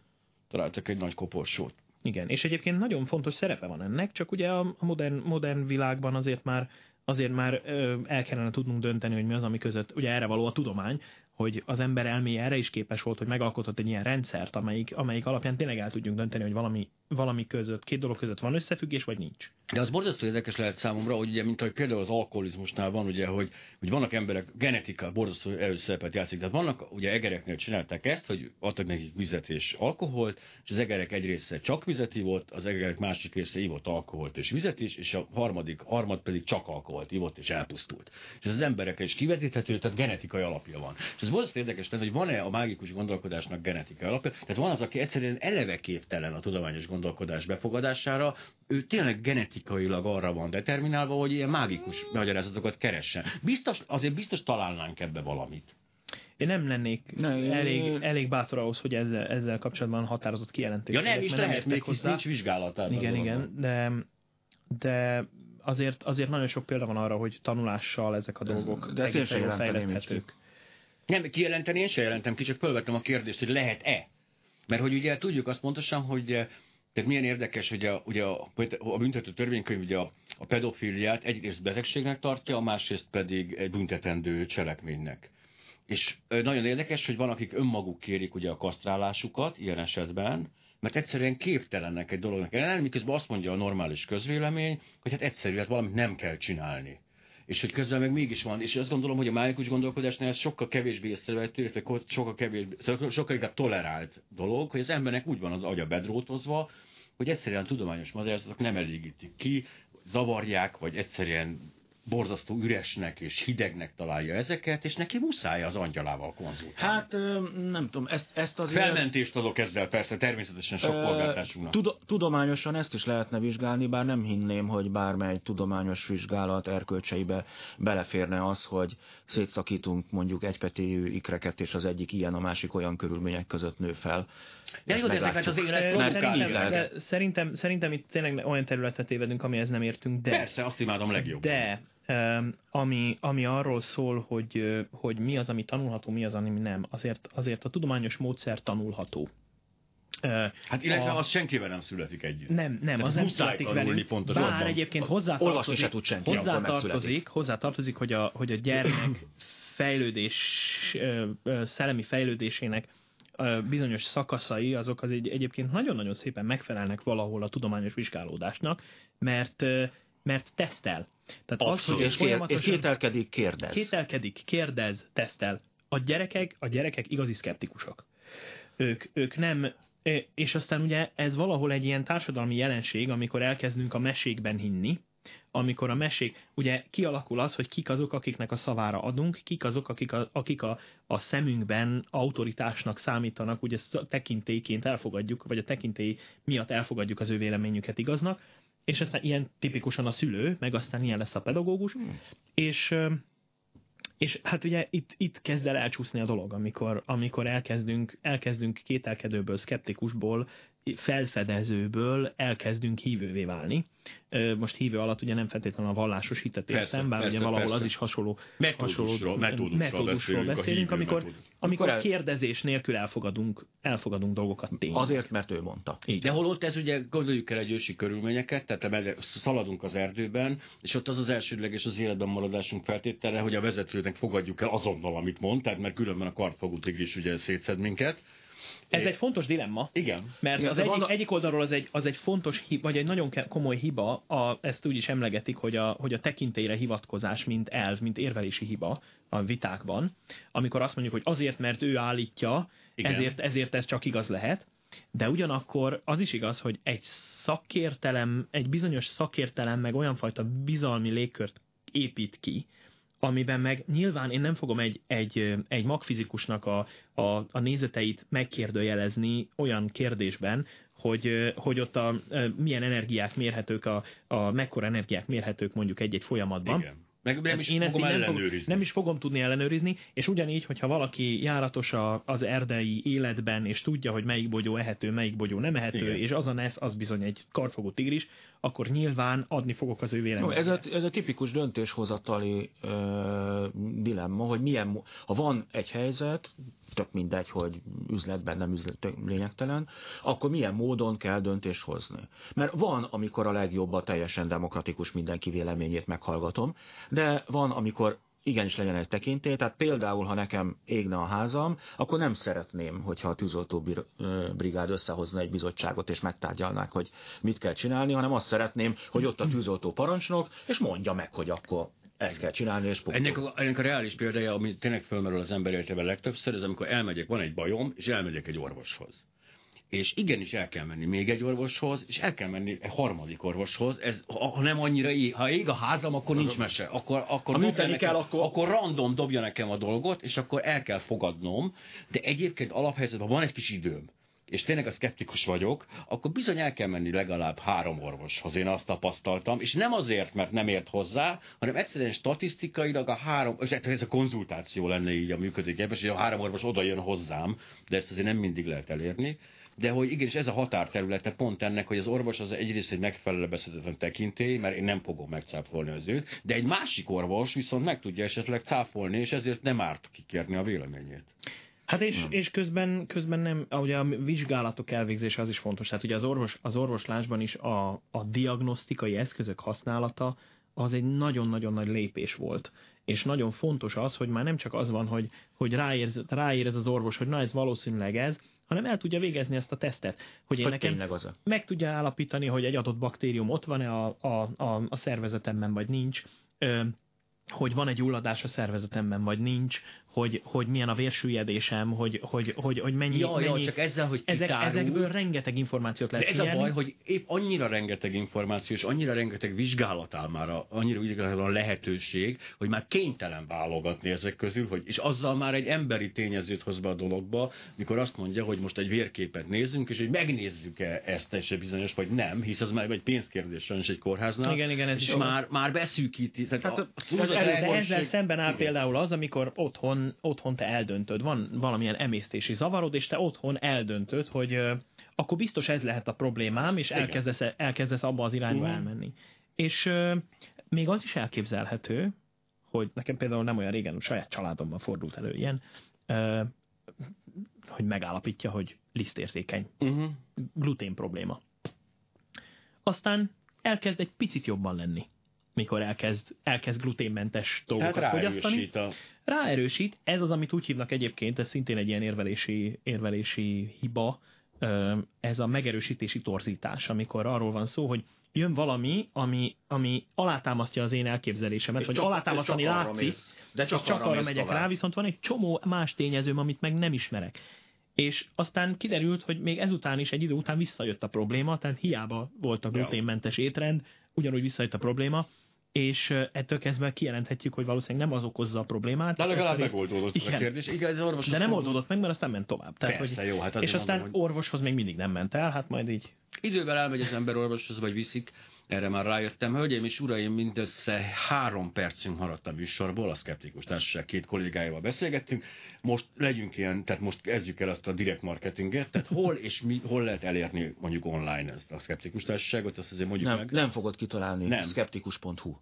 találtak egy nagy koporsót. Igen, és egyébként nagyon fontos szerepe van ennek, csak ugye a modern, modern világban azért már azért már ö, el kellene tudnunk dönteni, hogy mi az, ami között, ugye erre való a tudomány, hogy az ember elméje erre is képes volt, hogy megalkotott egy ilyen rendszert, amelyik, amelyik alapján tényleg el tudjunk dönteni, hogy valami, valami között, két dolog között van összefüggés, vagy nincs. De az borzasztó érdekes lehet számomra, hogy ugye, mint ahogy például az alkoholizmusnál van, ugye, hogy, hogy vannak emberek, genetika borzasztó erőszerepet játszik. Tehát vannak, ugye egereknél csinálták ezt, hogy adtak nekik vizet és alkoholt, és az egerek egy része csak vizet ivott, az egerek másik része ivott alkoholt és vizet is, és a harmadik, harmad pedig csak alkoholt ivott és elpusztult. És ez az emberekre is kivetíthető, tehát genetikai alapja van. És ez borzasztó érdekes lenne, hogy van-e a mágikus gondolkodásnak genetikai alapja. Tehát van az, aki egyszerűen eleve képtelen a tudományos gondolkodás befogadására, ő tényleg genetikailag arra van determinálva, hogy ilyen mágikus magyarázatokat keressen. Biztos, azért biztos találnánk ebbe valamit. Én nem lennék ne, elég, elég bátor ahhoz, hogy ezzel, ezzel kapcsolatban határozott kijelentést. Ja nem is lehet, még hozzá. nincs vizsgálatában. Igen, igen, de, de azért, azért nagyon sok példa van arra, hogy tanulással ezek a dolgok de egészen fejleszthetők. Nem, kijelenteni én sem jelentem ki, csak felvettem a kérdést, hogy lehet-e. Mert hogy ugye tudjuk azt pontosan, hogy tehát milyen érdekes, hogy a, ugye a, a büntető törvénykönyv ugye a, a pedofiliát egyrészt betegségnek tartja, másrészt pedig egy büntetendő cselekménynek. És nagyon érdekes, hogy van, akik önmaguk kérik ugye a kasztrálásukat ilyen esetben, mert egyszerűen képtelenek egy dolognak ellen, miközben azt mondja a normális közvélemény, hogy hát egyszerűen hát valamit nem kell csinálni és hogy közben meg mégis van. És azt gondolom, hogy a májikus gondolkodásnál ez sokkal kevésbé észrevehető, illetve sokkal, kevésbé, szóval sokkal inkább tolerált dolog, hogy az embernek úgy van az agya bedrótozva, hogy egyszerűen tudományos magyarázatok nem elégítik ki, zavarják, vagy egyszerűen borzasztó üresnek és hidegnek találja ezeket, és neki muszáj az angyalával konzultálni. Hát nem tudom, ezt, ezt azért... Felmentést adok ezzel persze, természetesen sok polgártársunknak. Tud, tudományosan ezt is lehetne vizsgálni, bár nem hinném, hogy bármely tudományos vizsgálat erkölcseibe beleférne az, hogy szétszakítunk mondjuk egypetéjű ikreket, és az egyik ilyen, a másik olyan körülmények között nő fel. Ja, jó, de ezeket az élet szerintem, de szerintem, szerintem itt tényleg olyan területet évedünk, amihez nem értünk, de... Persze, azt imádom legjobban. De ami, ami arról szól, hogy, hogy mi az, ami tanulható, mi az, ami nem. Azért, azért a tudományos módszer tanulható. Hát illetve a... az senkivel nem születik együtt. Nem, nem, Tehát az nem születik velünk. Pontosan. Bár egyébként hozzátartozik, se tud senki, hozzátartozik, hozzátartozik hogy, a, hogy a gyermek fejlődés, szellemi fejlődésének bizonyos szakaszai, azok az egy, egyébként nagyon-nagyon szépen megfelelnek valahol a tudományos vizsgálódásnak, mert mert tesztel. Tehát Abszolút. az, hogy és, és kételkedik, kérdez. Kételkedik, kérdez, tesztel. A gyerekek, a gyerekek igazi szkeptikusok. Ők, ők nem, és aztán ugye ez valahol egy ilyen társadalmi jelenség, amikor elkezdünk a mesékben hinni, amikor a mesék, ugye kialakul az, hogy kik azok, akiknek a szavára adunk, kik azok, akik a, akik a, a szemünkben autoritásnak számítanak, ugye tekintélyként elfogadjuk, vagy a tekintély miatt elfogadjuk az ő véleményüket igaznak, és aztán ilyen tipikusan a szülő, meg aztán ilyen lesz a pedagógus, hmm. és és hát ugye itt, itt kezd el elcsúszni a dolog, amikor, amikor elkezdünk, elkezdünk kételkedőből, szkeptikusból felfedezőből elkezdünk hívővé válni. Most hívő alatt ugye nem feltétlenül a vallásos hitet értem, bár persze, ugye valahol persze. az is hasonló metódusról, metódusról, metódusról beszélünk, beszélünk amikor, amikor el... kérdezés nélkül elfogadunk, elfogadunk dolgokat tényleg. Azért, mert ő mondta. Így. De holott ez ugye, gondoljuk el egy ősi körülményeket, tehát szaladunk az erdőben, és ott az az elsődleges az életben maradásunk feltétele, hogy a vezetőnek fogadjuk el azonnal, amit mond, tehát mert különben a kartfogú tigris ugye szétszed minket, ez egy fontos dilemma. Igen. Mert Igen, az egyik, van... egyik oldalról az egy, az egy fontos, hiba, vagy egy nagyon komoly hiba, a, ezt úgy is emlegetik, hogy a, hogy a tekintélyre hivatkozás, mint elv, mint érvelési hiba a vitákban, amikor azt mondjuk, hogy azért, mert ő állítja, ezért, ezért ez csak igaz lehet. De ugyanakkor az is igaz, hogy egy szakértelem, egy bizonyos szakértelem meg olyan fajta bizalmi légkört épít ki, amiben meg nyilván én nem fogom egy, egy, egy magfizikusnak a, a, a nézeteit megkérdőjelezni olyan kérdésben, hogy, hogy ott a, milyen energiák mérhetők, a, a mekkora energiák mérhetők mondjuk egy-egy folyamatban. Igen. Meg nem is én fogom ellenőrizni. Nem is fogom tudni ellenőrizni, és ugyanígy, hogyha valaki járatos a, az erdei életben, és tudja, hogy melyik bogyó ehető, melyik bogyó nem ehető, Igen. és az a nesz, az bizony egy karfogó tigris, akkor nyilván adni fogok az ő véleményét. Ez a, ez a tipikus döntéshozatali ö, dilemma, hogy milyen, ha van egy helyzet, tök mindegy, hogy üzletben nem üzlet lényegtelen, akkor milyen módon kell döntést hozni. Mert van, amikor a legjobb a teljesen demokratikus mindenki véleményét meghallgatom, de van, amikor igenis legyen egy tekintély, tehát például, ha nekem égne a házam, akkor nem szeretném, hogyha a tűzoltó brigád összehozna egy bizottságot, és megtárgyalnák, hogy mit kell csinálni, hanem azt szeretném, hogy ott a tűzoltó parancsnok, és mondja meg, hogy akkor ezt kell csinálni, és ennek a, ennek a reális példája, ami tényleg fölmerül az ember életében legtöbbször, ez amikor elmegyek, van egy bajom, és elmegyek egy orvoshoz. És igenis el kell menni még egy orvoshoz, és el kell menni egy harmadik orvoshoz, ez, ha nem annyira ég, ha ég a házam, akkor nincs mese, akkor, akkor, nekem, kell, akkor... akkor random dobja nekem a dolgot, és akkor el kell fogadnom, de egyébként alaphelyzetben van egy kis időm, és tényleg a szkeptikus vagyok, akkor bizony el kell menni legalább három orvoshoz, én azt tapasztaltam, és nem azért, mert nem ért hozzá, hanem egyszerűen statisztikailag a három, és ez a konzultáció lenne így a működőképes, hogy a három orvos oda jön hozzám, de ezt azért nem mindig lehet elérni, de hogy igenis ez a határterülete pont ennek, hogy az orvos az egyrészt egy megfelelő beszedetlen tekintély, mert én nem fogom megcáfolni az őt, de egy másik orvos viszont meg tudja esetleg cáfolni, és ezért nem árt kikérni a véleményét. Hát és, és közben, közben nem, ugye a vizsgálatok elvégzése az is fontos. Tehát ugye az, orvos, az orvoslásban is a, a diagnosztikai eszközök használata az egy nagyon-nagyon nagy lépés volt. És nagyon fontos az, hogy már nem csak az van, hogy, hogy ráérez, ráérez az orvos, hogy na ez valószínűleg ez, hanem el tudja végezni ezt a tesztet. Hogy én hogy nekem az meg tudja állapítani, hogy egy adott baktérium ott van-e a, a, a, a szervezetemben, vagy nincs, ö, hogy van egy gyulladás a szervezetemben, vagy nincs, hogy, hogy milyen a vérsüllyedésem, hogy, hogy, hogy, hogy mennyi... Ja, mennyi ja, csak ezzel, hogy ezek, ezekből rengeteg információt lehet ez figyelni. a baj, hogy épp annyira rengeteg információ, és annyira rengeteg vizsgálat áll már, a, annyira úgy a lehetőség, hogy már kénytelen válogatni ezek közül, hogy, és azzal már egy emberi tényezőt hoz be a dologba, mikor azt mondja, hogy most egy vérképet nézzünk, és hogy megnézzük-e ezt és bizonyos, vagy nem, hisz az már egy pénzkérdés sajnos egy kórháznál. Igen, igen, ez és is már, már beszűkíti. Tehát hát, a, a, de ezzel szemben áll igen. például az, amikor otthon otthon, te eldöntöd, van valamilyen emésztési zavarod, és te otthon eldöntöd, hogy akkor biztos ez lehet a problémám, és elkezdesz, elkezdesz abba az irányba uh-huh. elmenni. És még az is elképzelhető, hogy nekem például nem olyan régen, saját családomban fordult elő ilyen, hogy megállapítja, hogy lisztérzékeny. Uh-huh. Glutén probléma. Aztán elkezd egy picit jobban lenni mikor elkezd, elkezd gluténmentes dolgokat Tehát fogyasztani. A... Ráerősít, ez az, amit úgy hívnak egyébként, ez szintén egy ilyen érvelési, érvelési hiba, ez a megerősítési torzítás, amikor arról van szó, hogy jön valami, ami, ami alátámasztja az én elképzelésemet, és vagy csak, alátámasztani látszik, de csak, csak arra megyek tovább. rá, viszont van egy csomó más tényezőm, amit meg nem ismerek. És aztán kiderült, hogy még ezután is egy idő után visszajött a probléma, tehát hiába volt a gluténmentes étrend, ugyanúgy visszajött a probléma, és ettől kezdve kijelenthetjük, hogy valószínűleg nem az okozza a problémát. De legalább rész... megoldódott igen. a kérdés. Igen, az orvos De nem oldódott meg, mert aztán ment tovább. Tehát, Persze, hogy... jó, hát És aztán mondom, hogy... orvoshoz még mindig nem ment el, hát majd így. Idővel elmegy az ember orvoshoz, vagy viszik, erre már rájöttem. Hölgyeim és uraim, mindössze három percünk maradt a műsorból, a Skeptikus Társaság két kollégájával beszélgettünk. Most legyünk ilyen, tehát most kezdjük el azt a direct marketinget, tehát hol és mi, hol lehet elérni mondjuk online ezt a Skeptikus Társaságot, azt azért mondjuk nem, meg. Nem fogod kitalálni, nem. skeptikus.hu.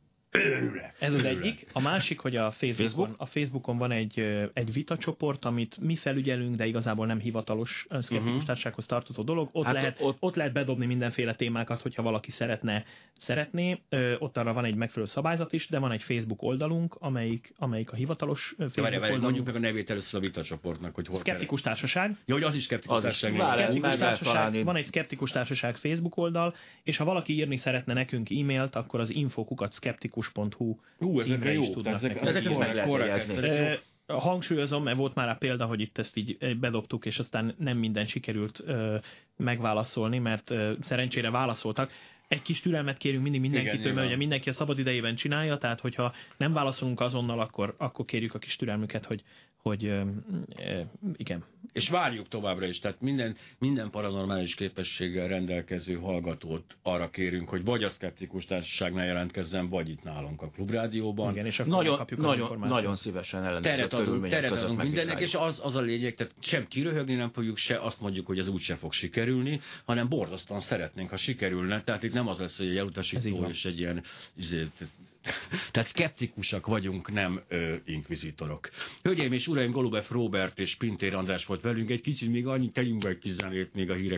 Ez az egyik. A másik, hogy a Facebookon, Facebook? a Facebookon van egy, egy vitacsoport, amit mi felügyelünk, de igazából nem hivatalos szkeptikus uh-huh. társasághoz tartozó dolog. Ott, hát lehet, ott... ott lehet bedobni mindenféle témákat, hogyha valaki szeretne, szeretné. Ott arra van egy megfelelő szabályzat is, de van egy Facebook oldalunk, amelyik, amelyik a hivatalos Facebook várj, várj, oldalunk. Mondjuk meg a nevét először a vitacsoportnak, hogy hol Szkeptikus társaság. Jó, hogy az is szkeptikus az társaság. Is. Szkeptikus társaság van egy szkeptikus társaság Facebook oldal, és ha valaki írni szeretne nekünk e-mailt, akkor az infokukat skeptikus.hu Ú, ezek jó. Is tudnak ezek, ezek, ezek meg lehet Hangsúlyozom, mert volt már a példa, hogy itt ezt így bedobtuk, és aztán nem minden sikerült ö, megválaszolni, mert ö, szerencsére válaszoltak. Egy kis türelmet kérünk mindig mindenkitől, igen, mert ugye mindenki a szabad idejében csinálja, tehát hogyha nem válaszolunk azonnal, akkor, akkor kérjük a kis türelmüket, hogy, hogy ö, ö, igen. És várjuk továbbra is, tehát minden, minden paranormális képességgel rendelkező hallgatót arra kérünk, hogy vagy a szkeptikus társaságnál jelentkezzen, vagy itt nálunk a klubrádióban. Igen, és akkor nagyon, kapjuk nagyon, nagyon szívesen körülmények teret között adunk mindennek, és az, az a lényeg, tehát sem kiröhögni nem fogjuk, se azt mondjuk, hogy az úgy se fog sikerülni, hanem borzasztóan szeretnénk, ha sikerülne. Tehát itt nem az lesz, hogy egy elutasító és egy ilyen izé, tehát szkeptikusak vagyunk, nem ö, inkvizitorok. Hölgyeim és uraim, Golubef Robert és Pintér András volt velünk. Egy kicsit még annyit tegyünk be egy kis még a hírek